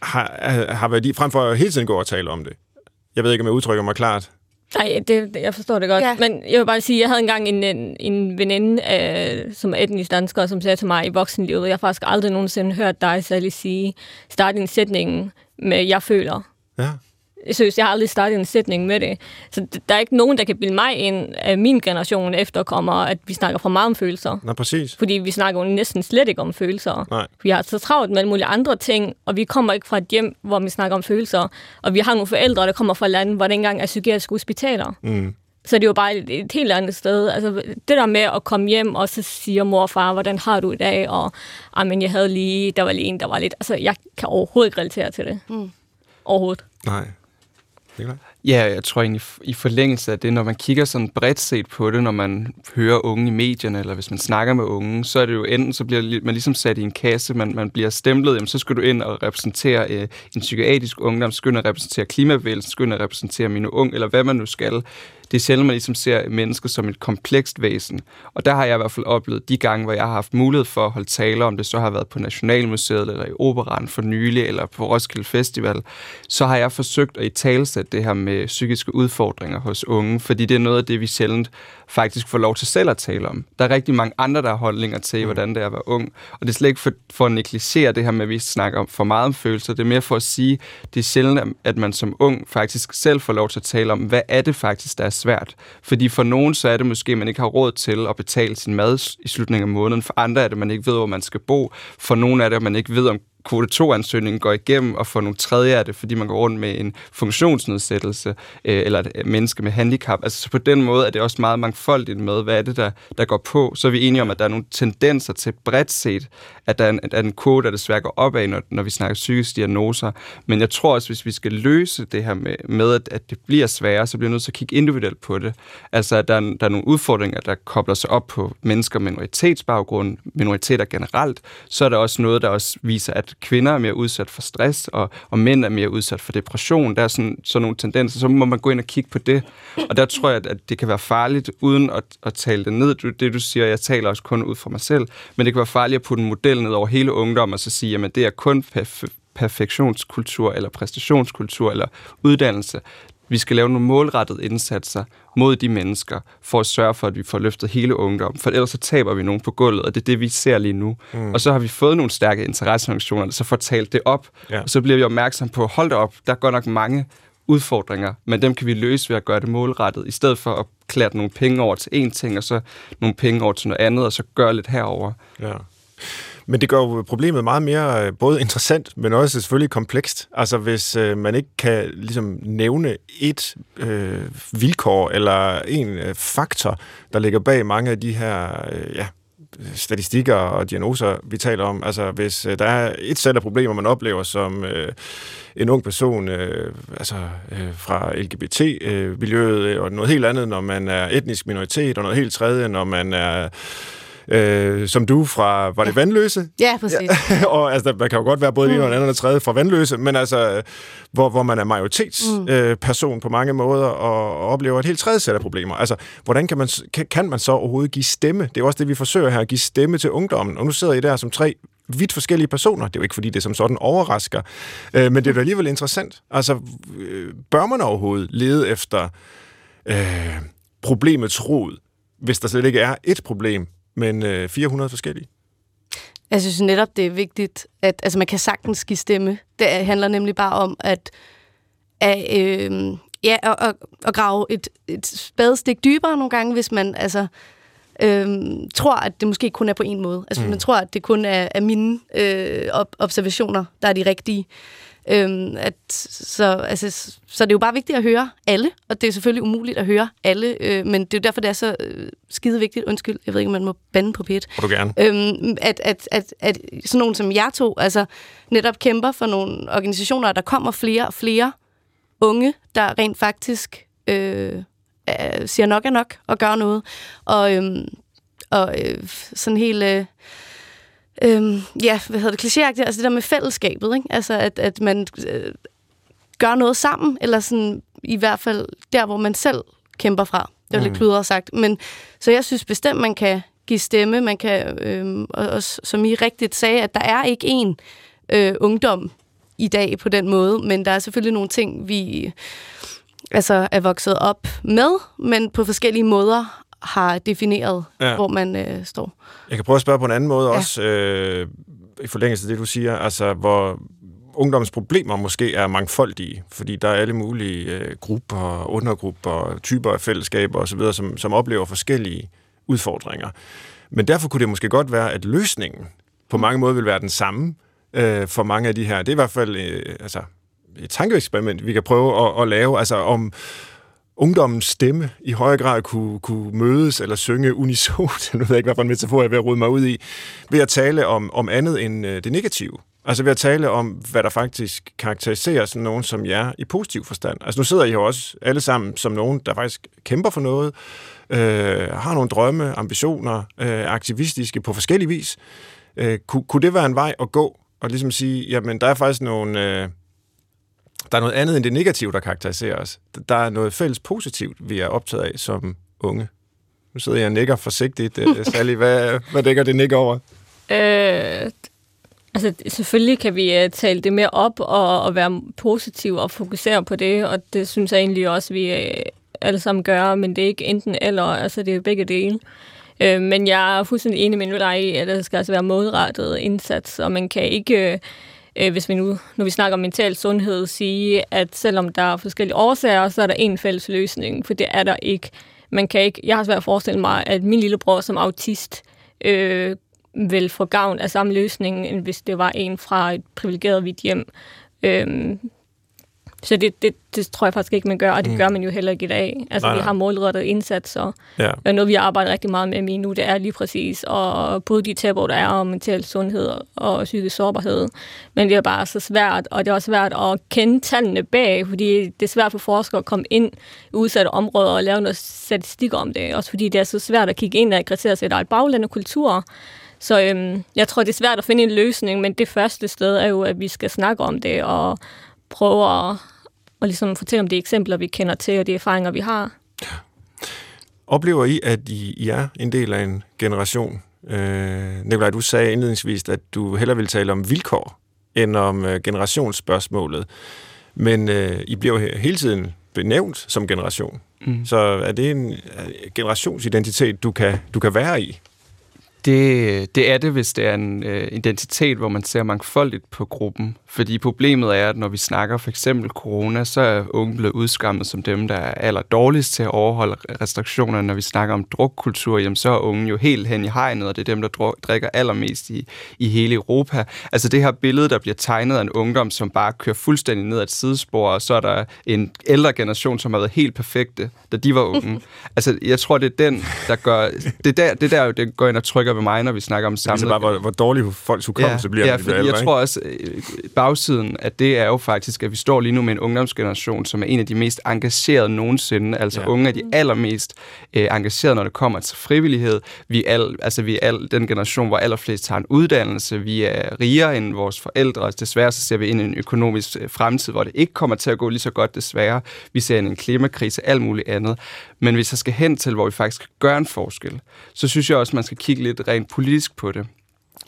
S2: Har, har været frem for at hele tiden gå og tale om det. Jeg ved ikke, om jeg udtrykker mig klart.
S4: Nej, det, jeg forstår det godt. Ja. Men jeg vil bare sige, jeg havde engang en, en, en veninde, øh, som er etnisk dansker, som sagde til mig i voksenlivet, jeg har faktisk aldrig nogensinde hørt dig, Sally, sige, starte en sætning med, jeg føler.
S2: Ja
S4: seriøst, jeg har aldrig startet en sætning med det. Så der er ikke nogen, der kan bilde mig ind af min generation efterkommer, at vi snakker for meget om følelser.
S2: Nej, præcis.
S4: Fordi vi snakker jo næsten slet ikke om følelser.
S2: Nej.
S4: Vi har så travlt med alle mulige andre ting, og vi kommer ikke fra et hjem, hvor vi snakker om følelser. Og vi har nogle forældre, der kommer fra lande, hvor det engang er psykiatriske hospitaler.
S2: Mm.
S4: Så det er jo bare et, et helt andet sted. Altså, det der med at komme hjem, og så siger mor og far, hvordan har du i dag? Og, men jeg havde lige, der var lige en, der var lidt... Altså, jeg kan overhovedet ikke relatere til det. Mm. Overhovedet.
S2: Nej.
S5: Ja, jeg tror egentlig i forlængelse af det, når man kigger sådan bredt set på det, når man hører unge i medierne, eller hvis man snakker med unge, så er det jo enten, så bliver man ligesom sat i en kasse, man, man bliver stemplet, jamen så skal du ind og repræsentere øh, en psykiatrisk ungdom, så skal du repræsentere klimabevægelsen, så skal du repræsentere mine unge, eller hvad man nu skal. Det er sjældent, man ligesom ser mennesker som et komplekst væsen. Og der har jeg i hvert fald oplevet de gange, hvor jeg har haft mulighed for at holde taler om det, så har været på Nationalmuseet, eller i Operan for nylig, eller på Roskilde Festival, så har jeg forsøgt at i talsætte det her med psykiske udfordringer hos unge, fordi det er noget af det, vi sjældent faktisk får lov til selv at tale om. Der er rigtig mange andre, der har holdninger til, mm. hvordan det er at være ung. Og det er slet ikke for, for at negligere det her med, at vi snakker om for meget om følelser. Det er mere for at sige, det er sjældent, at man som ung faktisk selv får lov til at tale om, hvad er det faktisk, der er svært. Fordi for nogen, så er det måske, at man ikke har råd til at betale sin mad i slutningen af måneden. For andre er det, at man ikke ved, hvor man skal bo. For nogen er det, at man ikke ved, om kvote 2-ansøgningen går igennem, og for nogle tredje er det, fordi man går rundt med en funktionsnedsættelse, øh, eller et øh, menneske med handicap. Altså så på den måde er det også meget mangfoldigt med, hvad er det, der, der går på. Så er vi enige om, at der er nogle tendenser til bredt set, at der er en, at en kvote, der desværre går opad, når, når vi snakker psykiske diagnoser. Men jeg tror også, hvis vi skal løse det her med, med at, at det bliver sværere, så bliver vi nødt til at kigge individuelt på det. Altså, at der er, der er nogle udfordringer, der kobler sig op på mennesker med minoritetsbaggrund, minoriteter generelt, så er der også noget, der også viser, at kvinder er mere udsat for stress, og, og mænd er mere udsat for depression. Der er sådan, sådan nogle tendenser, så må man gå ind og kigge på det. Og der tror jeg, at det kan være farligt, uden at, at tale det ned. Det du siger, jeg taler også kun ud fra mig selv, men det kan være farligt at putte en model ned over hele ungdommen, og så sige, at det er kun perf- perfektionskultur, eller præstationskultur, eller uddannelse. Vi skal lave nogle målrettede indsatser mod de mennesker, for at sørge for, at vi får løftet hele ungdommen. For ellers så taber vi nogen på gulvet, og det er det, vi ser lige nu. Mm. Og så har vi fået nogle stærke interesseorganisationer, der så får talt det op, ja. og så bliver vi opmærksom på, hold da op, der er godt nok mange udfordringer, men dem kan vi løse ved at gøre det målrettet, i stedet for at klæde nogle penge over til én ting, og så nogle penge over til noget andet, og så gøre lidt herover.
S2: Ja. Men det gør jo problemet meget mere øh, både interessant, men også selvfølgelig komplekst. Altså hvis øh, man ikke kan ligesom nævne et øh, vilkår eller en øh, faktor, der ligger bag mange af de her øh, ja, statistikker og diagnoser, vi taler om. Altså, hvis øh, der er et sæt af problemer, man oplever som øh, en ung person øh, altså, øh, fra LGBT-miljøet, øh, øh, og noget helt andet, når man er etnisk minoritet, og noget helt tredje, når man er øh, som du fra, var det Vandløse?
S1: Ja, præcis.
S2: Ja, <laughs> og altså, der kan jo godt være både mm. en og anden og tredje fra Vandløse, men altså, hvor, hvor man er majoritetsperson mm. øh, person på mange måder og, og oplever et helt tredje sæt af problemer. Altså, hvordan kan man, kan, kan man så overhovedet give stemme? Det er jo også det, vi forsøger her, at give stemme til ungdommen. Og nu sidder I der som tre vidt forskellige personer. Det er jo ikke, fordi det som sådan overrasker, øh, men det er jo alligevel interessant. Altså, øh, bør man overhovedet lede efter øh, problemets rod, hvis der slet ikke er et problem, men øh, 400 forskellige.
S1: Jeg synes netop, det er vigtigt, at altså, man kan sagtens give stemme. Det handler nemlig bare om at, at, øh, ja, at, at, at grave et, et spadestik dybere nogle gange, hvis man altså, øh, tror, at det måske kun er på en måde. Altså, mm. man tror, at det kun er, er mine øh, observationer, der er de rigtige. Øhm, at, så, altså, så det er jo bare vigtigt at høre alle, og det er selvfølgelig umuligt at høre alle, øh, men det er jo derfor, det er så øh, skide vigtigt, undskyld, jeg ved ikke, om man må bande på pæt.
S2: Må du gerne.
S1: Øhm, at, at, at, at sådan nogen som jeg to, altså netop kæmper for nogle organisationer, der kommer flere og flere unge, der rent faktisk øh, siger nok er nok og gør noget. Og, øhm, og øh, sådan helt... Øh, øhm, ja, hvad hedder det, klichéagtigt, altså det der med fællesskabet, ikke? Altså at, at man øh, gør noget sammen, eller sådan i hvert fald der, hvor man selv kæmper fra. Det var mm. lidt kludret sagt. Men, så jeg synes bestemt, man kan give stemme, man kan, øh, og, og som I rigtigt sagde, at der er ikke en øh, ungdom i dag på den måde, men der er selvfølgelig nogle ting, vi altså er vokset op med, men på forskellige måder har defineret, ja. hvor man øh, står.
S2: Jeg kan prøve at spørge på en anden måde ja. også, øh, i forlængelse af det, du siger, altså hvor ungdommens problemer måske er mangfoldige, fordi der er alle mulige øh, grupper, undergrupper, typer af fællesskaber osv., som, som oplever forskellige udfordringer. Men derfor kunne det måske godt være, at løsningen på mange måder vil være den samme øh, for mange af de her. Det er i hvert fald øh, altså, et tankeeksperiment, vi kan prøve at, at lave, altså om ungdommens stemme i højere grad kunne, kunne mødes eller synge unisont, <laughs> nu ved jeg ikke, hvad for en metafor jeg er ved at rode mig ud i, ved at tale om, om andet end øh, det negative. Altså ved at tale om, hvad der faktisk karakteriserer sådan nogen som jer i positiv forstand. Altså nu sidder I jo også alle sammen som nogen, der faktisk kæmper for noget, øh, har nogle drømme, ambitioner, øh, aktivistiske på forskellige vis. Øh, kunne, kunne det være en vej at gå og ligesom sige, jamen der er faktisk nogle... Øh, der er noget andet end det negative, der karakteriserer os. Der er noget fælles positivt, vi er optaget af som unge. Nu sidder jeg og nikker forsigtigt. Øh, <laughs> Sally, hvad, hvad dækker det nikker over?
S4: Øh, altså, selvfølgelig kan vi uh, tale det mere op og, og være positive og fokusere på det, og det synes jeg egentlig også, vi uh, alle sammen gør, men det er ikke enten eller, altså det er begge dele. Uh, men jeg er fuldstændig enig med dig i, at der skal altså være målrettet indsats, og man kan ikke... Uh, øh, hvis vi nu, når vi snakker om mental sundhed, sige, at selvom der er forskellige årsager, så er der en fælles løsning, for det er der ikke. Man kan ikke, jeg har svært at forestille mig, at min lillebror som autist øh, vil få gavn af samme løsning, end hvis det var en fra et privilegeret hvidt hjem. Øh, så det, det, det tror jeg faktisk ikke, man gør, og det mm. gør man jo heller ikke i dag. Altså, nej, vi har målrettet indsatser, ja. og noget, vi arbejder rigtig meget med nu, det er lige præcis at bryde de tabuer, der er om mental sundhed og psykisk sårbarhed. Men det er bare så svært, og det er også svært at kende tallene bag, fordi det er svært for forskere at komme ind i udsatte områder og lave noget statistik om det, også fordi det er så svært at kigge ind og kritisere sig, er et bagland af kultur, så øhm, jeg tror, det er svært at finde en løsning, men det første sted er jo, at vi skal snakke om det og prøve at og ligesom fortælle om de eksempler, vi kender til, og de erfaringer, vi har.
S2: Oplever I, at I, I er en del af en generation? Øh, Nikolaj, du sagde indledningsvis, at du hellere vil tale om vilkår, end om øh, generationsspørgsmålet. Men øh, I bliver hele tiden benævnt som generation. Mm. Så er det en generationsidentitet, du kan, du kan være i?
S5: Det, det er det, hvis det er en øh, identitet, hvor man ser mangfoldigt på gruppen. Fordi problemet er, at når vi snakker for eksempel corona, så er unge blevet udskammet som dem, der er aller dårligst til at overholde restriktionerne. Når vi snakker om drukkultur, jamen, så er unge jo helt hen i hegnet, og det er dem, der drikker allermest i, i hele Europa. Altså det her billede, der bliver tegnet af en ungdom, som bare kører fuldstændig ned ad et sidespor, og så er der en ældre generation, som har været helt perfekte, da de var unge. <laughs> altså jeg tror, det er den, der gør... Det er der, det der det går ind og trykker ved mig, når vi snakker om samlet... Det
S2: er bare, hvor, hvor dårlig folks hukommelse
S5: ja,
S2: bliver.
S5: Ja, fordi jeg tror også, øh, bagsiden af det er jo faktisk, at vi står lige nu med en ungdomsgeneration, som er en af de mest engagerede nogensinde. Altså ja. unge er de allermest øh, engagerede, når det kommer til frivillighed. Vi er, al, altså, vi er al, den generation, hvor allerflest har en uddannelse. Vi er rigere end vores forældre. Desværre så ser vi ind i en økonomisk øh, fremtid, hvor det ikke kommer til at gå lige så godt, desværre. Vi ser ind i en klimakrise, alt muligt andet. Men hvis jeg skal hen til, hvor vi faktisk gør en forskel, så synes jeg også, man skal kigge lidt rent politisk på det.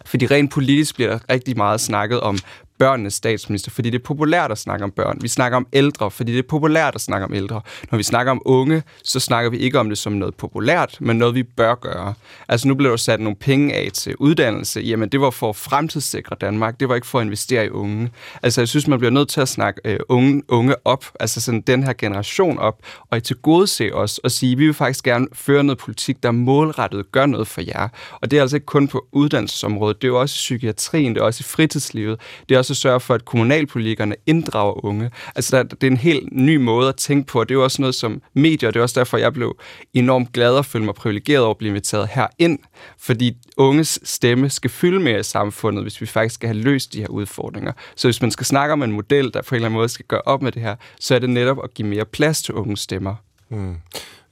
S5: Fordi rent politisk bliver der rigtig meget snakket om børnenes statsminister, fordi det er populært at snakke om børn. Vi snakker om ældre, fordi det er populært at snakke om ældre. Når vi snakker om unge, så snakker vi ikke om det som noget populært, men noget, vi bør gøre. Altså nu blev der sat nogle penge af til uddannelse. Jamen det var for at fremtidssikre Danmark. Det var ikke for at investere i unge. Altså jeg synes, man bliver nødt til at snakke øh, unge, unge op, altså sådan den her generation op, og til gode se os og sige, vi vil faktisk gerne føre noget politik, der målrettet gør noget for jer. Og det er altså ikke kun på uddannelsesområdet, det er jo også i psykiatrien, det er også i fritidslivet, det er også at sørge for, at kommunalpolitikerne inddrager unge. Altså, der, det er en helt ny måde at tænke på, og det er jo også noget som medier, og det er også derfor, jeg blev enormt glad og følte mig privilegeret over at blive inviteret her ind, fordi unges stemme skal fylde mere i samfundet, hvis vi faktisk skal have løst de her udfordringer. Så hvis man skal snakke om en model, der på en eller anden måde skal gøre op med det her, så er det netop at give mere plads til unges stemmer.
S2: Mm.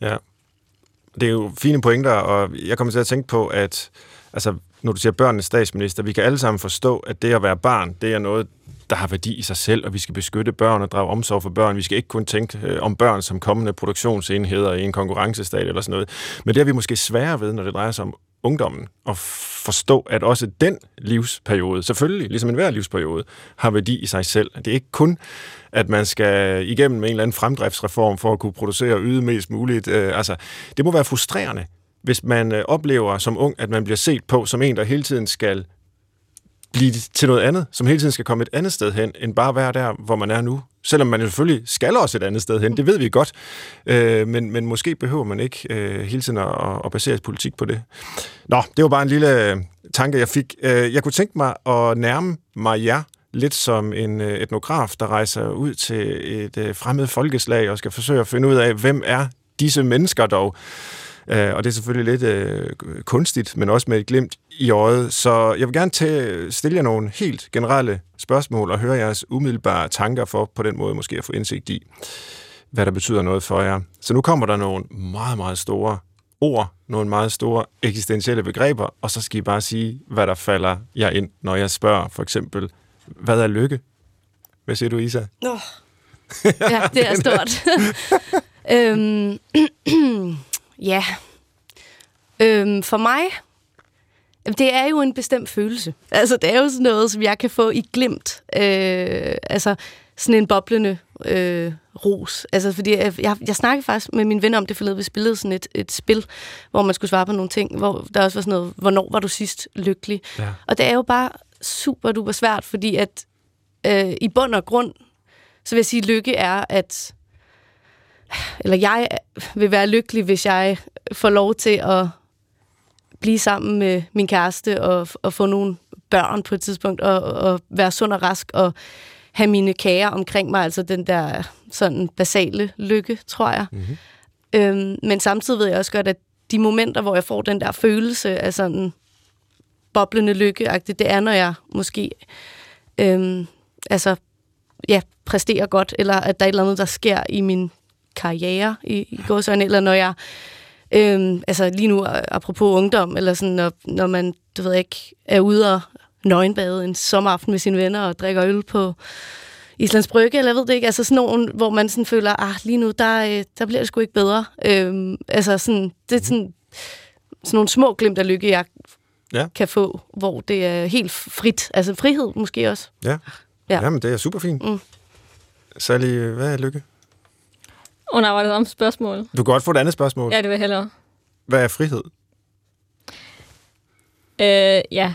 S2: Ja, det er jo fine pointer, og jeg kommer til at tænke på, at altså, når du siger børnenes statsminister, vi kan alle sammen forstå, at det at være barn, det er noget, der har værdi i sig selv, og vi skal beskytte børn og drage omsorg for børn. Vi skal ikke kun tænke øh, om børn som kommende produktionsenheder i en konkurrencestat eller sådan noget. Men det er vi måske sværere ved, når det drejer sig om ungdommen, at forstå, at også den livsperiode, selvfølgelig, ligesom enhver livsperiode, har værdi i sig selv. Det er ikke kun, at man skal igennem en eller anden fremdriftsreform for at kunne producere og yde mest muligt. Øh, altså, det må være frustrerende hvis man øh, oplever som ung, at man bliver set på som en, der hele tiden skal blive til noget andet, som hele tiden skal komme et andet sted hen, end bare være der, hvor man er nu. Selvom man jo selvfølgelig skal også et andet sted hen, det ved vi godt, øh, men, men måske behøver man ikke øh, hele tiden at, at basere politik på det. Nå, det var bare en lille øh, tanke, jeg fik. Øh, jeg kunne tænke mig at nærme mig jer lidt som en øh, etnograf, der rejser ud til et øh, fremmed folkeslag og skal forsøge at finde ud af, hvem er disse mennesker dog. Øh, og det er selvfølgelig lidt øh, kunstigt, men også med et glimt i øjet. Så jeg vil gerne tage, stille jer nogle helt generelle spørgsmål og høre jeres umiddelbare tanker for på den måde måske at få indsigt i, hvad der betyder noget for jer. Så nu kommer der nogle meget, meget store ord, nogle meget store eksistentielle begreber, og så skal I bare sige, hvad der falder jer ind, når jeg spørger for eksempel, hvad er lykke? Hvad siger du, Isa?
S1: Oh, <laughs> ja, det er stort. <laughs> øhm, <clears throat> <clears throat> ja. Øhm, for mig, det er jo en bestemt følelse. Altså, det er jo sådan noget, som jeg kan få i glimt. Øh, altså, sådan en boblende øh, ros. Altså, fordi jeg, jeg, jeg snakkede faktisk med min ven om det forleden, vi spillede sådan et, et spil, hvor man skulle svare på nogle ting, hvor der også var sådan noget, hvornår var du sidst lykkelig? Ja. Og det er jo bare super duper svært, fordi at øh, i bund og grund, så vil jeg sige, at lykke er, at eller jeg vil være lykkelig, hvis jeg får lov til at blive sammen med min kæreste og, og få nogle børn på et tidspunkt og, og være sund og rask og have mine kager omkring mig, altså den der sådan basale lykke, tror jeg. Mm-hmm. Øhm, men samtidig ved jeg også godt, at de momenter, hvor jeg får den der følelse af sådan boblende lykke, det er, når jeg måske øhm, altså, ja, præsterer godt, eller at der er et eller andet, der sker i min karriere i, i gåsøjne, eller når jeg øhm, altså lige nu apropos ungdom, eller sådan, når, når man, du ved ikke, er ude og nøgenbade en sommeraften med sine venner og drikker øl på Islands Brygge, eller jeg ved det ikke, altså sådan nogen, hvor man sådan føler, ah, lige nu, der, øh, der bliver det sgu ikke bedre. Øhm, altså sådan, det er sådan, sådan nogle små glimt af lykke, jeg ja. kan få, hvor det er helt frit. Altså frihed måske også.
S2: Ja, ja. Jamen, det er super fint. Mm. Sally, hvad er lykke?
S4: Det om spørgsmål?
S2: Du kan godt få et andet spørgsmål.
S4: Ja, det vil jeg hellere.
S2: Hvad er frihed?
S4: Øh, ja,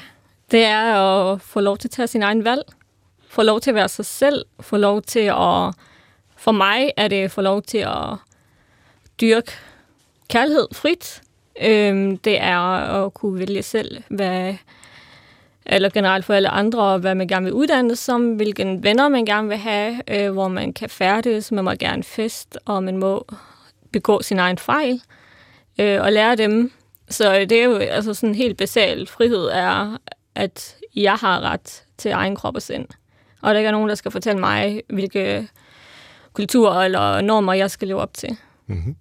S4: det er at få lov til at tage sin egen valg. Få lov til at være sig selv. Få lov til at... For mig er det få lov til at dyrke kærlighed frit. Øhm, det er at kunne vælge selv, hvad, eller generelt for alle andre, hvad man gerne vil uddanne som, hvilken venner man gerne vil have, øh, hvor man kan færdes, man må gerne fest, og man må begå sin egen fejl, øh, og lære dem. Så det er jo altså sådan helt basal frihed er, at jeg har ret til egen krop og sind. Og der ikke er nogen, der skal fortælle mig, hvilke kulturer eller normer, jeg skal leve op til. Mm-hmm.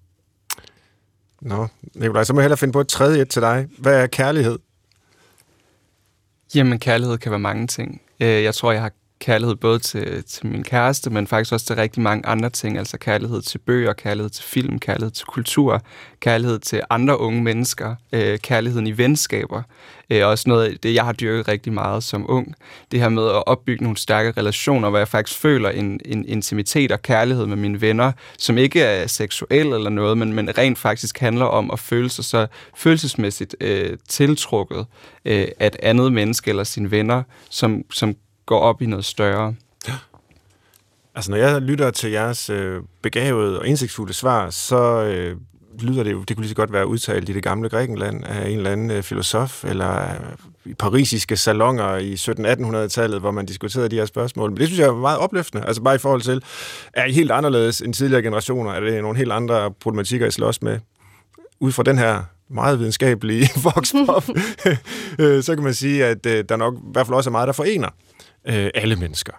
S2: Nå, Nikolaj, så må jeg hellere finde på et tredje et til dig. Hvad er kærlighed?
S5: Jamen, kærlighed kan være mange ting. Øh, jeg tror, jeg har kærlighed både til, til min kæreste, men faktisk også til rigtig mange andre ting. Altså kærlighed til bøger, kærlighed til film, kærlighed til kultur, kærlighed til andre unge mennesker, øh, kærligheden i venskaber. Øh, også noget af det, jeg har dyrket rigtig meget som ung. Det her med at opbygge nogle stærke relationer, hvor jeg faktisk føler en, en intimitet og kærlighed med mine venner, som ikke er seksuel eller noget, men, men rent faktisk handler om at føle sig så følelsesmæssigt øh, tiltrukket øh, af et andet menneske eller sine venner, som, som går op i noget større. Ja.
S2: Altså, når jeg lytter til jeres øh, begavede og indsigtsfulde svar, så øh, lyder det jo, det kunne lige så godt være udtalt i det gamle Grækenland af en eller anden øh, filosof, eller øh, i parisiske salonger i 1700-1800-tallet, hvor man diskuterede de her spørgsmål. Men det synes jeg er meget opløftende, altså bare i forhold til, er I helt anderledes end tidligere generationer? Er det nogle helt andre problematikker, I slås med? Ud fra den her meget videnskabelige <laughs> voxpop, <laughs> øh, så kan man sige, at øh, der nok i hvert fald også er meget, der forener øh, alle mennesker.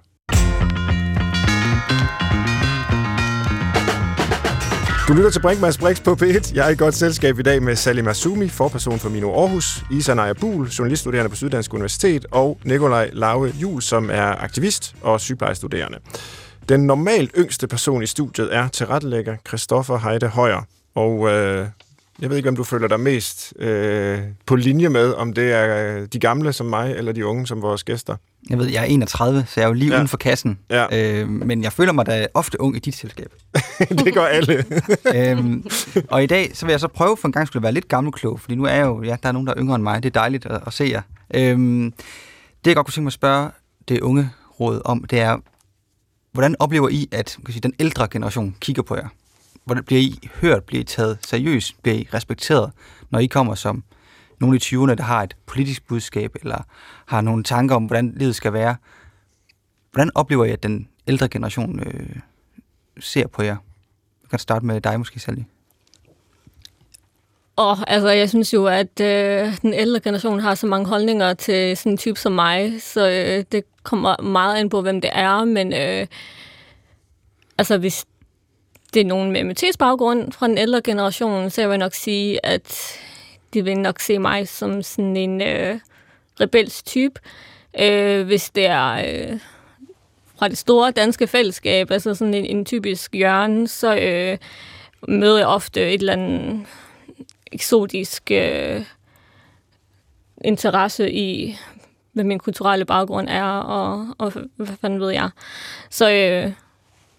S2: Du lytter til Brinkmanns Brix på P1. Jeg er i godt selskab i dag med Sally Masumi, forperson for Mino Aarhus, Isa Naja Buhl, journaliststuderende på Syddansk Universitet, og Nikolaj Lave Jul, som er aktivist og sygeplejestuderende. Den normalt yngste person i studiet er tilrettelægger Christoffer Heide Højer. Og øh, jeg ved ikke, om du føler dig mest øh, på linje med, om det er øh, de gamle som mig, eller de unge som vores gæster.
S3: Jeg ved, jeg er 31, så jeg er jo lige ja. uden for kassen. Ja. Øh, men jeg føler mig da ofte ung i dit selskab. <laughs>
S2: det gør alle. <laughs>
S3: øhm, og i dag, så vil jeg så prøve for en gang skulle være lidt gammelklog, fordi nu er jeg jo, ja, der er nogen, der er yngre end mig. Det er dejligt at, at se jer. Øhm, det, jeg godt kunne tænke mig at spørge det unge råd om, det er, hvordan oplever I, at kan sige, den ældre generation kigger på jer? Hvordan bliver I hørt, bliver I taget seriøst, bliver I respekteret, når I kommer som nogle i 20'erne, der har et politisk budskab, eller har nogle tanker om, hvordan livet skal være. Hvordan oplever I, at den ældre generation øh, ser på jer? Jeg kan starte med dig måske, Sally.
S4: Og altså, jeg synes jo, at øh, den ældre generation har så mange holdninger til sådan en type som mig, så øh, det kommer meget ind på, hvem det er, men øh, altså, hvis det er nogen med minoritetsbaggrund fra den ældre generation, så jeg vil nok sige, at de vil nok se mig som sådan en øh, rebels type. Øh, hvis det er øh, fra det store danske fællesskab, altså sådan en, en typisk hjørne, så øh, møder jeg ofte et eller andet eksotisk øh, interesse i, hvad min kulturelle baggrund er, og, og hvad fanden ved jeg. Så øh,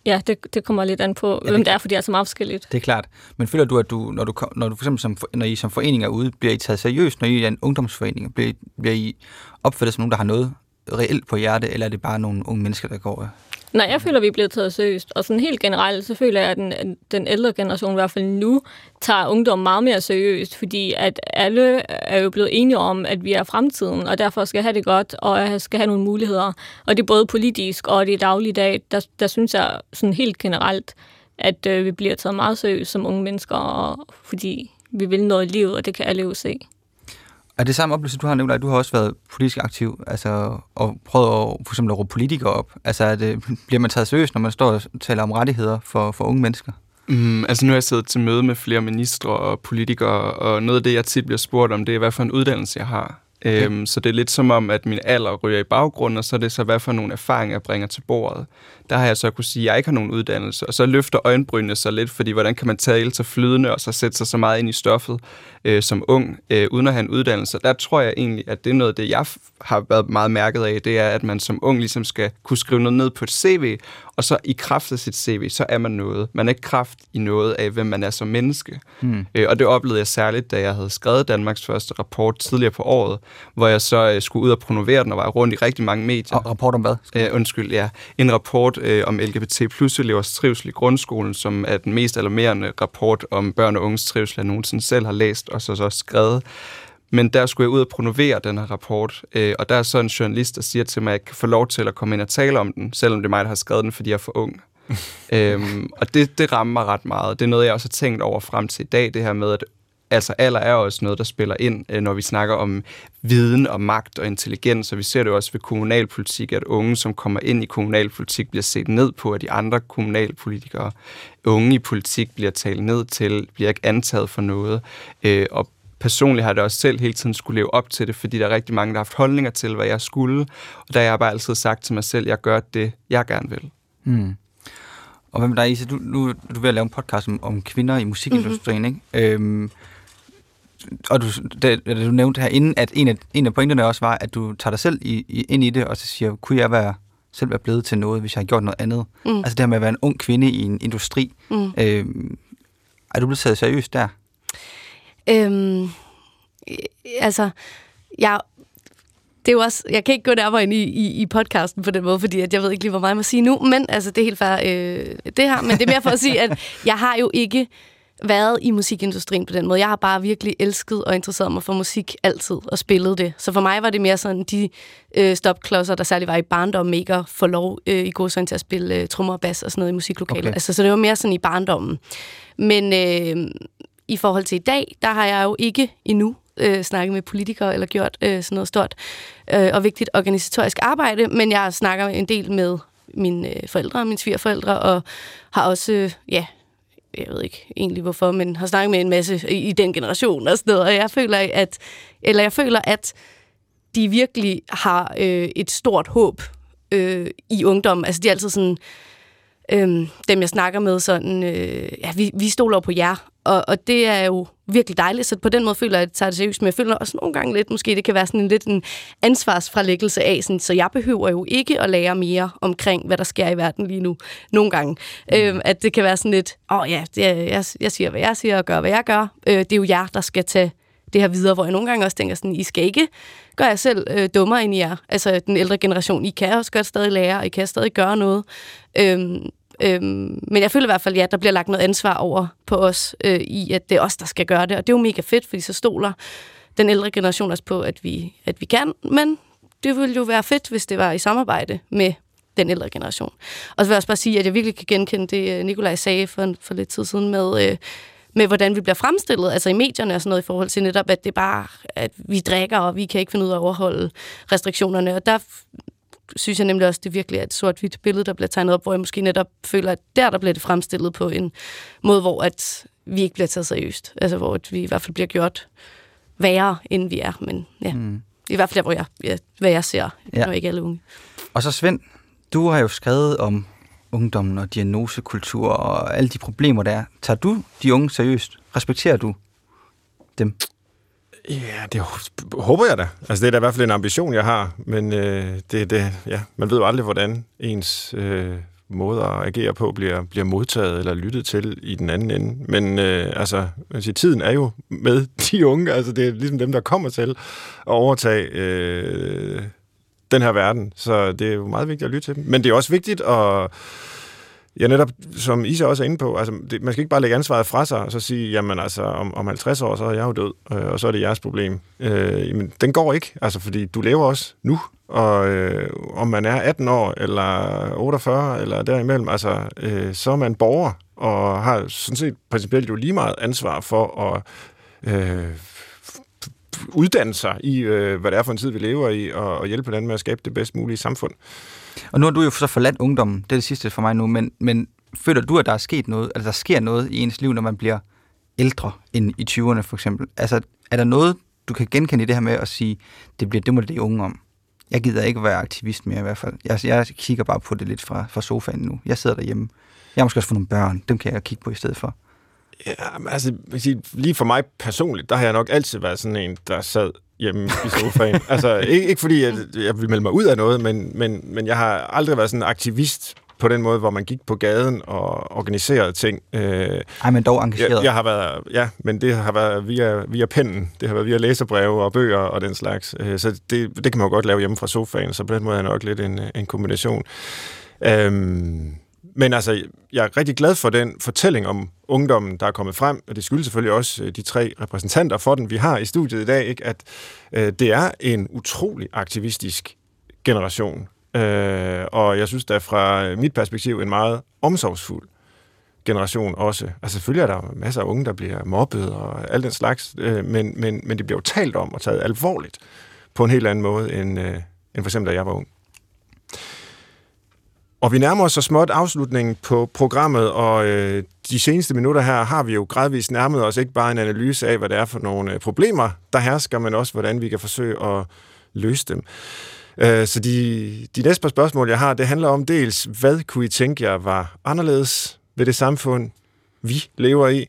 S4: ja, det, det kommer lidt an på, ja, hvem det er, fordi det er så meget forskelligt.
S3: Det er klart. Men føler du, at du, når, du, når du for eksempel som, når I som forening er ude, bliver I taget seriøst, når I er en ungdomsforening? Bliver, bliver I opfattet som nogen, der har noget reelt på hjerte, eller er det bare nogle unge mennesker, der går
S4: Nej, jeg føler, vi er blevet taget seriøst. Og sådan helt generelt, så føler jeg, at den, den ældre generation i hvert fald nu tager ungdom meget mere seriøst, fordi at alle er jo blevet enige om, at vi er fremtiden, og derfor skal have det godt, og skal have nogle muligheder. Og det er både politisk og det dagligdag, der, der synes jeg sådan helt generelt, at øh, vi bliver taget meget seriøst som unge mennesker, og, fordi vi vil noget i livet, og det kan alle jo se.
S3: Er det samme oplevelse, du har, Nicolaj? Du har også været politisk aktiv, altså, og prøvet at, for eksempel at råbe politikere op. Altså, er det, bliver man taget seriøst, når man står og taler om rettigheder for, for unge mennesker?
S5: Mm, altså nu har jeg siddet til møde med flere ministre og politikere, og noget af det, jeg tit bliver spurgt om, det er, hvad for en uddannelse jeg har. Okay. Øhm, så det er lidt som om, at min alder ryger i baggrunden, og så er det så, hvad for nogle erfaringer jeg bringer til bordet. Der har jeg så kunne sige, at jeg ikke har nogen uddannelse, og så løfter øjenbrynene sig lidt, fordi hvordan kan man tale så flydende, og så sætte sig så meget ind i stoffet øh, som ung, øh, uden at have en uddannelse. Der tror jeg egentlig, at det er noget af det, jeg har været meget mærket af, det er, at man som ung ligesom skal kunne skrive noget ned på et CV, og så i kraft af sit CV, så er man noget. Man er ikke kraft i noget af, hvem man er som menneske. Hmm. Øh, og det oplevede jeg særligt, da jeg havde skrevet Danmarks første rapport tidligere på året, hvor jeg så øh, skulle ud og promovere den og var rundt i rigtig mange medier.
S3: Og rapport om hvad?
S5: Øh, undskyld, ja. En rapport øh, om LGBT plus elevers trivsel i grundskolen, som er den mest alarmerende rapport om børn og unges trivsel, jeg nogensinde selv har læst og så, så skrevet. Men der skulle jeg ud og promovere den her rapport, øh, og der er så en journalist, der siger til mig, at jeg kan få lov til at komme ind og tale om den, selvom det er mig, der har skrevet den, fordi jeg er for ung. <laughs> øhm, og det, det rammer mig ret meget. Det er noget, jeg også har tænkt over frem til i dag, det her med, at altså alder er også noget, der spiller ind, øh, når vi snakker om viden og magt og intelligens, og vi ser det også ved kommunalpolitik, at unge, som kommer ind i kommunalpolitik, bliver set ned på af de andre kommunalpolitikere. Unge i politik bliver talt ned til, bliver ikke antaget for noget, øh, og personligt har jeg også selv hele tiden skulle leve op til det, fordi der er rigtig mange, der har haft holdninger til, hvad jeg skulle, og der har jeg bare altid sagt til mig selv, at jeg gør det, jeg gerne vil. Mm.
S3: Og hvad med dig, Isa? Du, nu du er ved at lave en podcast om, om kvinder i musikindustrien, mm-hmm. ikke? Øhm, og du, det, du nævnte her inden, at en af, en af pointerne også var, at du tager dig selv i, i, ind i det, og så siger, kunne jeg være, selv være blevet til noget, hvis jeg har gjort noget andet? Mm. Altså det her med at være en ung kvinde i en industri. Mm. Øhm, er du blevet taget seriøst der?
S1: Øhm, altså, jeg, det er jo også, jeg kan ikke gå nærmere ind i, i, i podcasten på den måde, fordi at jeg ved ikke lige, hvor meget jeg må sige nu, men altså, det er helt fair, øh, det her, men det er mere for at sige, at jeg har jo ikke været i musikindustrien på den måde. Jeg har bare virkelig elsket og interesseret mig for musik altid og spillet det. Så for mig var det mere sådan de øh, stopklodser, der særligt var i barndommen, ikke at få lov øh, i god til at spille øh, trommer og bas og sådan noget i musiklokalet. Okay. Altså, så det var mere sådan i barndommen. Men øh, i forhold til i dag, der har jeg jo ikke endnu øh, snakket med politikere eller gjort øh, sådan noget stort øh, og vigtigt organisatorisk arbejde, men jeg snakker en del med mine øh, forældre og mine svigerforældre, og har også, øh, ja, jeg ved ikke egentlig hvorfor, men har snakket med en masse i, i den generation og sådan noget, og jeg føler, at, eller jeg føler, at de virkelig har øh, et stort håb øh, i ungdommen. Altså, de er altid sådan, øh, dem jeg snakker med, sådan, øh, ja, vi, vi stoler på jer, og, og det er jo virkelig dejligt, så på den måde føler jeg, at jeg tager det seriøst, men jeg føler også nogle gange lidt, måske det kan være sådan en lidt en ansvarsfralæggelse af, sådan, så jeg behøver jo ikke at lære mere omkring, hvad der sker i verden lige nu, nogle gange. Mm. Øhm, at det kan være sådan lidt, åh oh, ja, det er, jeg, jeg siger, hvad jeg siger, og gør, hvad jeg gør. Øh, det er jo jer, der skal tage det her videre, hvor jeg nogle gange også tænker sådan, I skal ikke gøre jer selv øh, dummere end I er. Altså den ældre generation, I kan også godt stadig lære, og I kan stadig gøre noget. Øhm, Øhm, men jeg føler i hvert fald, ja, der bliver lagt noget ansvar over på os, øh, i at det er os, der skal gøre det. Og det er jo mega fedt, fordi så stoler den ældre generation også på, at vi, at vi kan. Men det ville jo være fedt, hvis det var i samarbejde med den ældre generation. Og så vil jeg også bare sige, at jeg virkelig kan genkende det, øh, Nikolaj sagde for, for lidt tid siden med... Øh, med, hvordan vi bliver fremstillet, altså i medierne og sådan noget, i forhold til netop, at det er bare, at vi drikker, og vi kan ikke finde ud af at overholde restriktionerne. Og der synes jeg nemlig også, det virkelig er et sort-hvidt billede, der bliver tegnet op, hvor jeg måske netop føler, at der, der bliver det fremstillet på en måde, hvor at vi ikke bliver taget seriøst. Altså, hvor vi i hvert fald bliver gjort værre, end vi er. Men ja, mm. i hvert fald der, hvor jeg, ja, hvad jeg ser, ja. når ikke alle unge.
S3: Og så Svend, Du har jo skrevet om ungdommen og diagnosekultur og alle de problemer, der er. Tager du de unge seriøst? Respekterer du dem?
S2: Ja, det håber jeg da. Altså, det er da i hvert fald en ambition, jeg har. Men øh, det, det, ja, man ved jo aldrig, hvordan ens øh, måde at agere på bliver, bliver modtaget eller lyttet til i den anden ende. Men øh, altså, man siger, tiden er jo med <laughs> de unge. Altså, det er ligesom dem, der kommer til at overtage øh, den her verden. Så det er jo meget vigtigt at lytte til dem. Men det er også vigtigt at Ja, netop, som Isa også er inde på, altså, det, man skal ikke bare lægge ansvaret fra sig, og så sige, jamen altså, om, om 50 år, så er jeg jo død, øh, og så er det jeres problem. Øh, men den går ikke, altså, fordi du lever også nu, og øh, om man er 18 år, eller 48, eller derimellem, altså, øh, så er man borger, og har sådan set principielt jo lige meget ansvar for at øh, uddanne sig i, øh, hvad det er for en tid, vi lever i, og, og hjælpe hinanden med at skabe det bedst mulige samfund.
S3: Og nu har du jo så forladt ungdommen, det er det sidste for mig nu, men, men føler du, at der er sket noget, altså der sker noget i ens liv, når man bliver ældre end i 20'erne for eksempel? Altså er der noget, du kan genkende i det her med at sige, det bliver det må det unge om? Jeg gider ikke være aktivist mere i hvert fald. Jeg, jeg kigger bare på det lidt fra, fra sofaen nu. Jeg sidder derhjemme. Jeg har måske også fået nogle børn. Dem kan jeg kigge på i stedet for.
S2: Ja, men altså, lige for mig personligt, der har jeg nok altid været sådan en, der sad hjemme i sofaen. <laughs> altså, ikke, ikke fordi jeg, jeg vil melde mig ud af noget, men, men, men jeg har aldrig været sådan en aktivist på den måde, hvor man gik på gaden og organiserede ting.
S3: Øh, Ej, men dog engageret.
S2: Jeg, jeg har været, ja, men det har været via, via pennen. Det har været via læserbreve og bøger og den slags. Øh, så det, det kan man jo godt lave hjemme fra sofaen, så på den måde er det nok lidt en, en kombination. Øhm, men altså, jeg er rigtig glad for den fortælling om ungdommen, der er kommet frem, og det skyldes selvfølgelig også øh, de tre repræsentanter for den, vi har i studiet i dag, ikke? at øh, det er en utrolig aktivistisk generation. Øh, og jeg synes da fra mit perspektiv en meget omsorgsfuld generation også. Altså selvfølgelig er der masser af unge, der bliver mobbet og alt den slags, øh, men, men, men det bliver jo talt om og taget alvorligt på en helt anden måde, end, øh, end for eksempel da jeg var ung. Og vi nærmer os så småt afslutningen på programmet, og øh, de seneste minutter her har vi jo gradvist nærmet os ikke bare en analyse af, hvad det er for nogle øh, problemer, der hersker, men også hvordan vi kan forsøge at løse dem. Øh, så de, de næste par spørgsmål, jeg har, det handler om dels, hvad kunne I tænke jer var anderledes ved det samfund, vi lever i,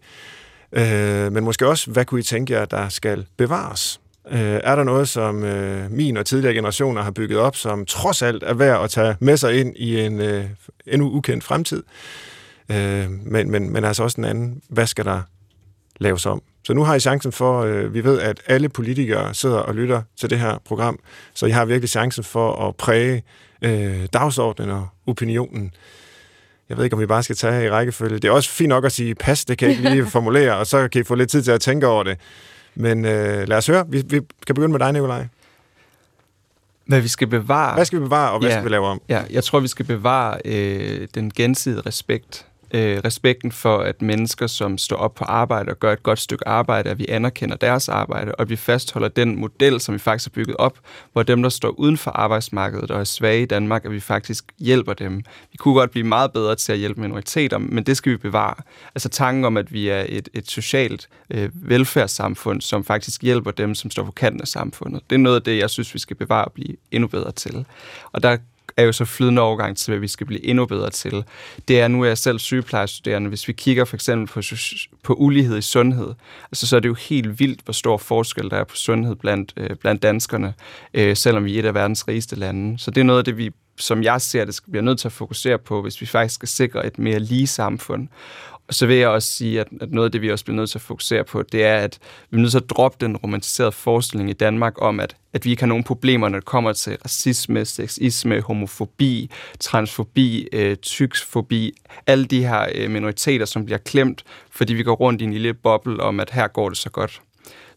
S2: øh, men måske også, hvad kunne I tænke jer, der skal bevares? Øh, er der noget, som øh, min og tidligere generationer har bygget op, som trods alt er værd at tage med sig ind i en øh, endnu ukendt fremtid? Øh, men, men, men altså også den anden, hvad skal der laves om? Så nu har I chancen for, øh, vi ved, at alle politikere sidder og lytter til det her program, så I har virkelig chancen for at præge øh, dagsordenen og opinionen. Jeg ved ikke, om vi bare skal tage i rækkefølge. Det er også fint nok at sige, pas, det kan jeg ikke lige <laughs> formulere, og så kan I få lidt tid til at tænke over det. Men øh, lad os høre. Vi, vi kan begynde med dig, Nikolaj.
S5: Hvad vi skal bevare.
S2: Hvad skal vi bevare, og hvad ja, skal vi lave om?
S5: Ja, jeg tror, vi skal bevare øh, den gensidige respekt øh, respekten for, at mennesker, som står op på arbejde og gør et godt stykke arbejde, at vi anerkender deres arbejde, og at vi fastholder den model, som vi faktisk har bygget op, hvor dem, der står uden for arbejdsmarkedet og er svage i Danmark, at vi faktisk hjælper dem. Vi kunne godt blive meget bedre til at hjælpe minoriteter, men det skal vi bevare. Altså tanken om, at vi er et, et socialt øh, velfærdssamfund, som faktisk hjælper dem, som står på kanten af samfundet. Det er noget af det, jeg synes, vi skal bevare og blive endnu bedre til. Og der er jo så flydende overgang til, hvad vi skal blive endnu bedre til. Det er, nu er jeg selv sygeplejestuderende, hvis vi kigger for eksempel på, på ulighed i sundhed, altså, så er det jo helt vildt, hvor stor forskel der er på sundhed blandt, øh, blandt danskerne, øh, selvom vi er et af verdens rigeste lande. Så det er noget af det, vi som jeg ser det, bliver nødt til at fokusere på, hvis vi faktisk skal sikre et mere lige samfund. Og så vil jeg også sige, at, at noget af det, vi også bliver nødt til at fokusere på, det er, at vi er nødt til at droppe den romantiserede forestilling i Danmark om, at, at vi ikke har nogen problemer, når det kommer til racisme, sexisme, homofobi, transfobi, øh, tyksfobi, alle de her øh, minoriteter, som bliver klemt, fordi vi går rundt i en lille boble om, at her går det så godt.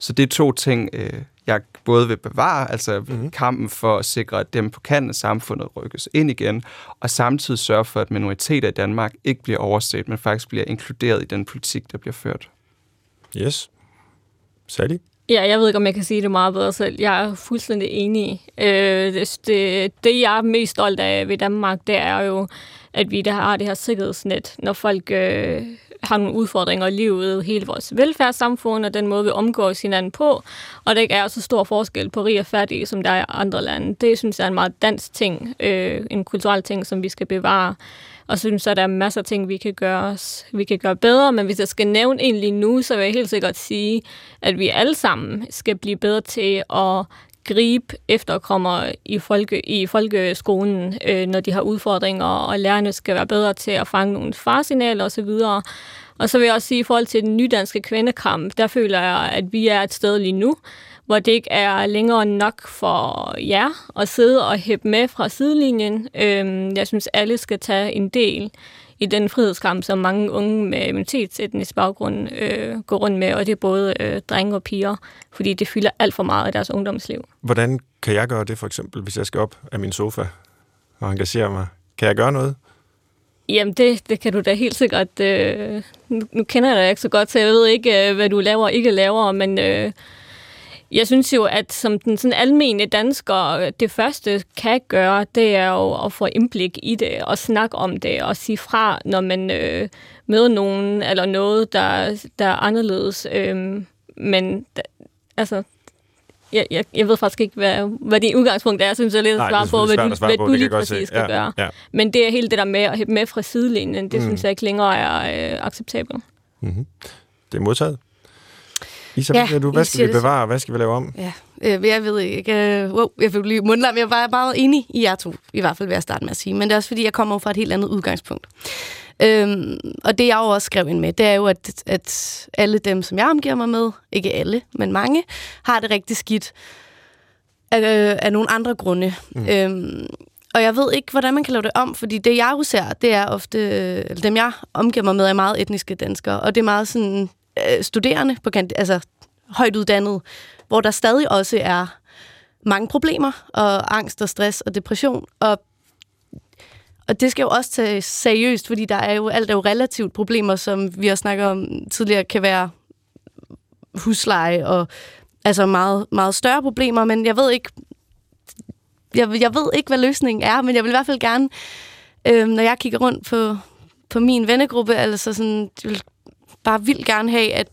S5: Så det er to ting, øh, jeg både vil bevare, altså mm-hmm. kampen for at sikre, at dem på kanten af samfundet rykkes ind igen, og samtidig sørge for, at minoriteter i Danmark ikke bliver overset, men faktisk bliver inkluderet i den politik, der bliver ført.
S2: Yes. Sally?
S4: Ja, jeg ved ikke, om jeg kan sige det meget bedre selv. Jeg er fuldstændig enig. Øh, det, det, det, jeg er mest stolt af ved Danmark, det er jo, at vi der har det her sikkerhedsnet, når folk øh, har nogle udfordringer i livet, hele vores velfærdssamfund og den måde, vi omgås hinanden på, og der ikke er så stor forskel på rig og fattig, som der er i andre lande. Det synes jeg er en meget dansk ting, øh, en kulturel ting, som vi skal bevare. Og så synes jeg, at der er masser af ting, vi kan gøre, vi kan gøre bedre, men hvis jeg skal nævne en lige nu, så vil jeg helt sikkert sige, at vi alle sammen skal blive bedre til at gribe efterkommere i, folke, i folkeskolen, øh, når de har udfordringer, og lærerne skal være bedre til at fange nogle farsignaler osv. Og så vil jeg også sige, at i forhold til den nydanske kvindekamp, der føler jeg, at vi er et sted lige nu, hvor det ikke er længere nok for jer at sidde og hæppe med fra sidelinjen. Øh, jeg synes, alle skal tage en del i den frihedskamp, som mange unge med minoritetsetnisk baggrund øh, går rundt med, og det er både øh, drenge og piger, fordi det fylder alt for meget af deres ungdomsliv.
S2: Hvordan kan jeg gøre det for eksempel, hvis jeg skal op af min sofa og engagere mig? Kan jeg gøre noget?
S4: Jamen, det, det kan du da helt sikkert. Øh, nu, nu kender jeg dig ikke så godt, så jeg ved ikke, øh, hvad du laver og ikke laver, men øh, jeg synes jo, at som den sådan almene dansker, det første kan gøre, det er jo at få indblik i det, og snakke om det, og sige fra, når man øh, møder nogen, eller noget, der, der er anderledes. Øh, men altså, jeg, jeg, jeg ved faktisk ikke, hvad, hvad din udgangspunkt er. Jeg synes, jeg er lidt
S2: at
S4: svare på, hvad du, hvad du lige præcis skal ja, gøre. Ja. Men det er hele det der med at hæppe med fra sidelinjen, det mm. synes jeg ikke længere er øh, acceptabelt.
S2: Mm-hmm. Det er modtaget. Isabel, ja, du, hvad skal vi bevare, hvad skal vi lave om?
S1: Ja, øh, jeg ved ikke, uh, wow, jeg fik lige mundlam, jeg var meget enig i jer to, i hvert fald vil jeg starte med at sige, men det er også fordi, jeg kommer fra et helt andet udgangspunkt. Øhm, og det jeg jo også skrev ind med, det er jo, at, at alle dem, som jeg omgiver mig med, ikke alle, men mange, har det rigtig skidt af, øh, af nogle andre grunde. Mm. Øhm, og jeg ved ikke, hvordan man kan lave det om, fordi det, jeg jo ser, det er ofte, eller dem, jeg omgiver mig med, er meget etniske danskere, og det er meget sådan øh, studerende, på altså højt uddannet, hvor der stadig også er mange problemer, og angst og stress og depression, og og det skal jo også tages seriøst, fordi der er jo alt er jo relativt problemer, som vi har snakket om tidligere, kan være husleje og altså meget, meget større problemer, men jeg ved ikke, jeg, jeg ved ikke, hvad løsningen er, men jeg vil i hvert fald gerne, øh, når jeg kigger rundt på, på min vennegruppe, altså sådan, jeg vil bare vildt gerne have, at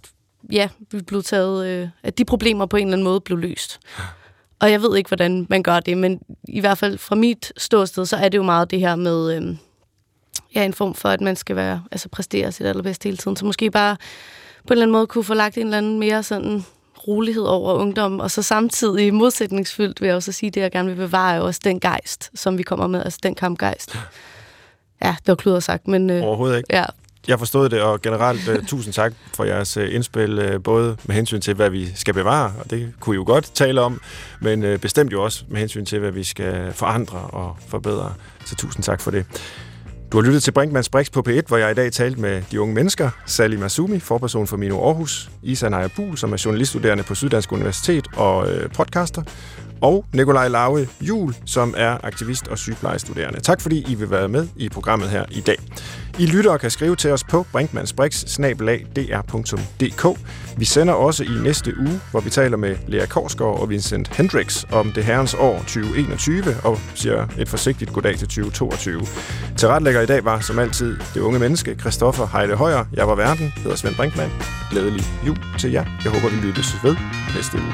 S1: ja, vi blev taget, øh, at de problemer på en eller anden måde blev løst. Og jeg ved ikke, hvordan man gør det, men i hvert fald fra mit ståsted, så er det jo meget det her med, øh, ja, en form for, at man skal være, altså præstere sit allerbedste hele tiden. Så måske bare på en eller anden måde kunne få lagt en eller anden mere sådan rolighed over ungdom, og så samtidig modsætningsfyldt vil jeg også sige, det jeg gerne vil bevare, er også den gejst, som vi kommer med, altså den kampgejst. Ja, det var kluder sagt, men...
S2: Øh, Overhovedet ikke.
S1: Ja,
S2: jeg forstod det, og generelt uh, tusind tak for jeres uh, indspil, uh, både med hensyn til, hvad vi skal bevare, og det kunne I jo godt tale om, men uh, bestemt jo også med hensyn til, hvad vi skal forandre og forbedre. Så tusind tak for det. Du har lyttet til Brinkmanns Brix på P1, hvor jeg i dag talte med de unge mennesker. Sally Masumi, forperson for Mino Aarhus. Isa Naja Buhl, som er journaliststuderende på Syddansk Universitet og øh, podcaster og Nikolaj Lauge Jul, som er aktivist og sygeplejestuderende. Tak fordi I vil være med i programmet her i dag. I lytter kan skrive til os på brinkmansbrix.dr.dk. Vi sender også i næste uge, hvor vi taler med Lea Korsgaard og Vincent Hendricks om det herrens år 2021 og siger et forsigtigt goddag til 2022. Tilretlægger i dag var som altid det unge menneske, Christoffer Heide Højer. Jeg var verden, hedder Svend Brinkmann. Glædelig jul til jer. Jeg håber, vi lyttes ved næste uge.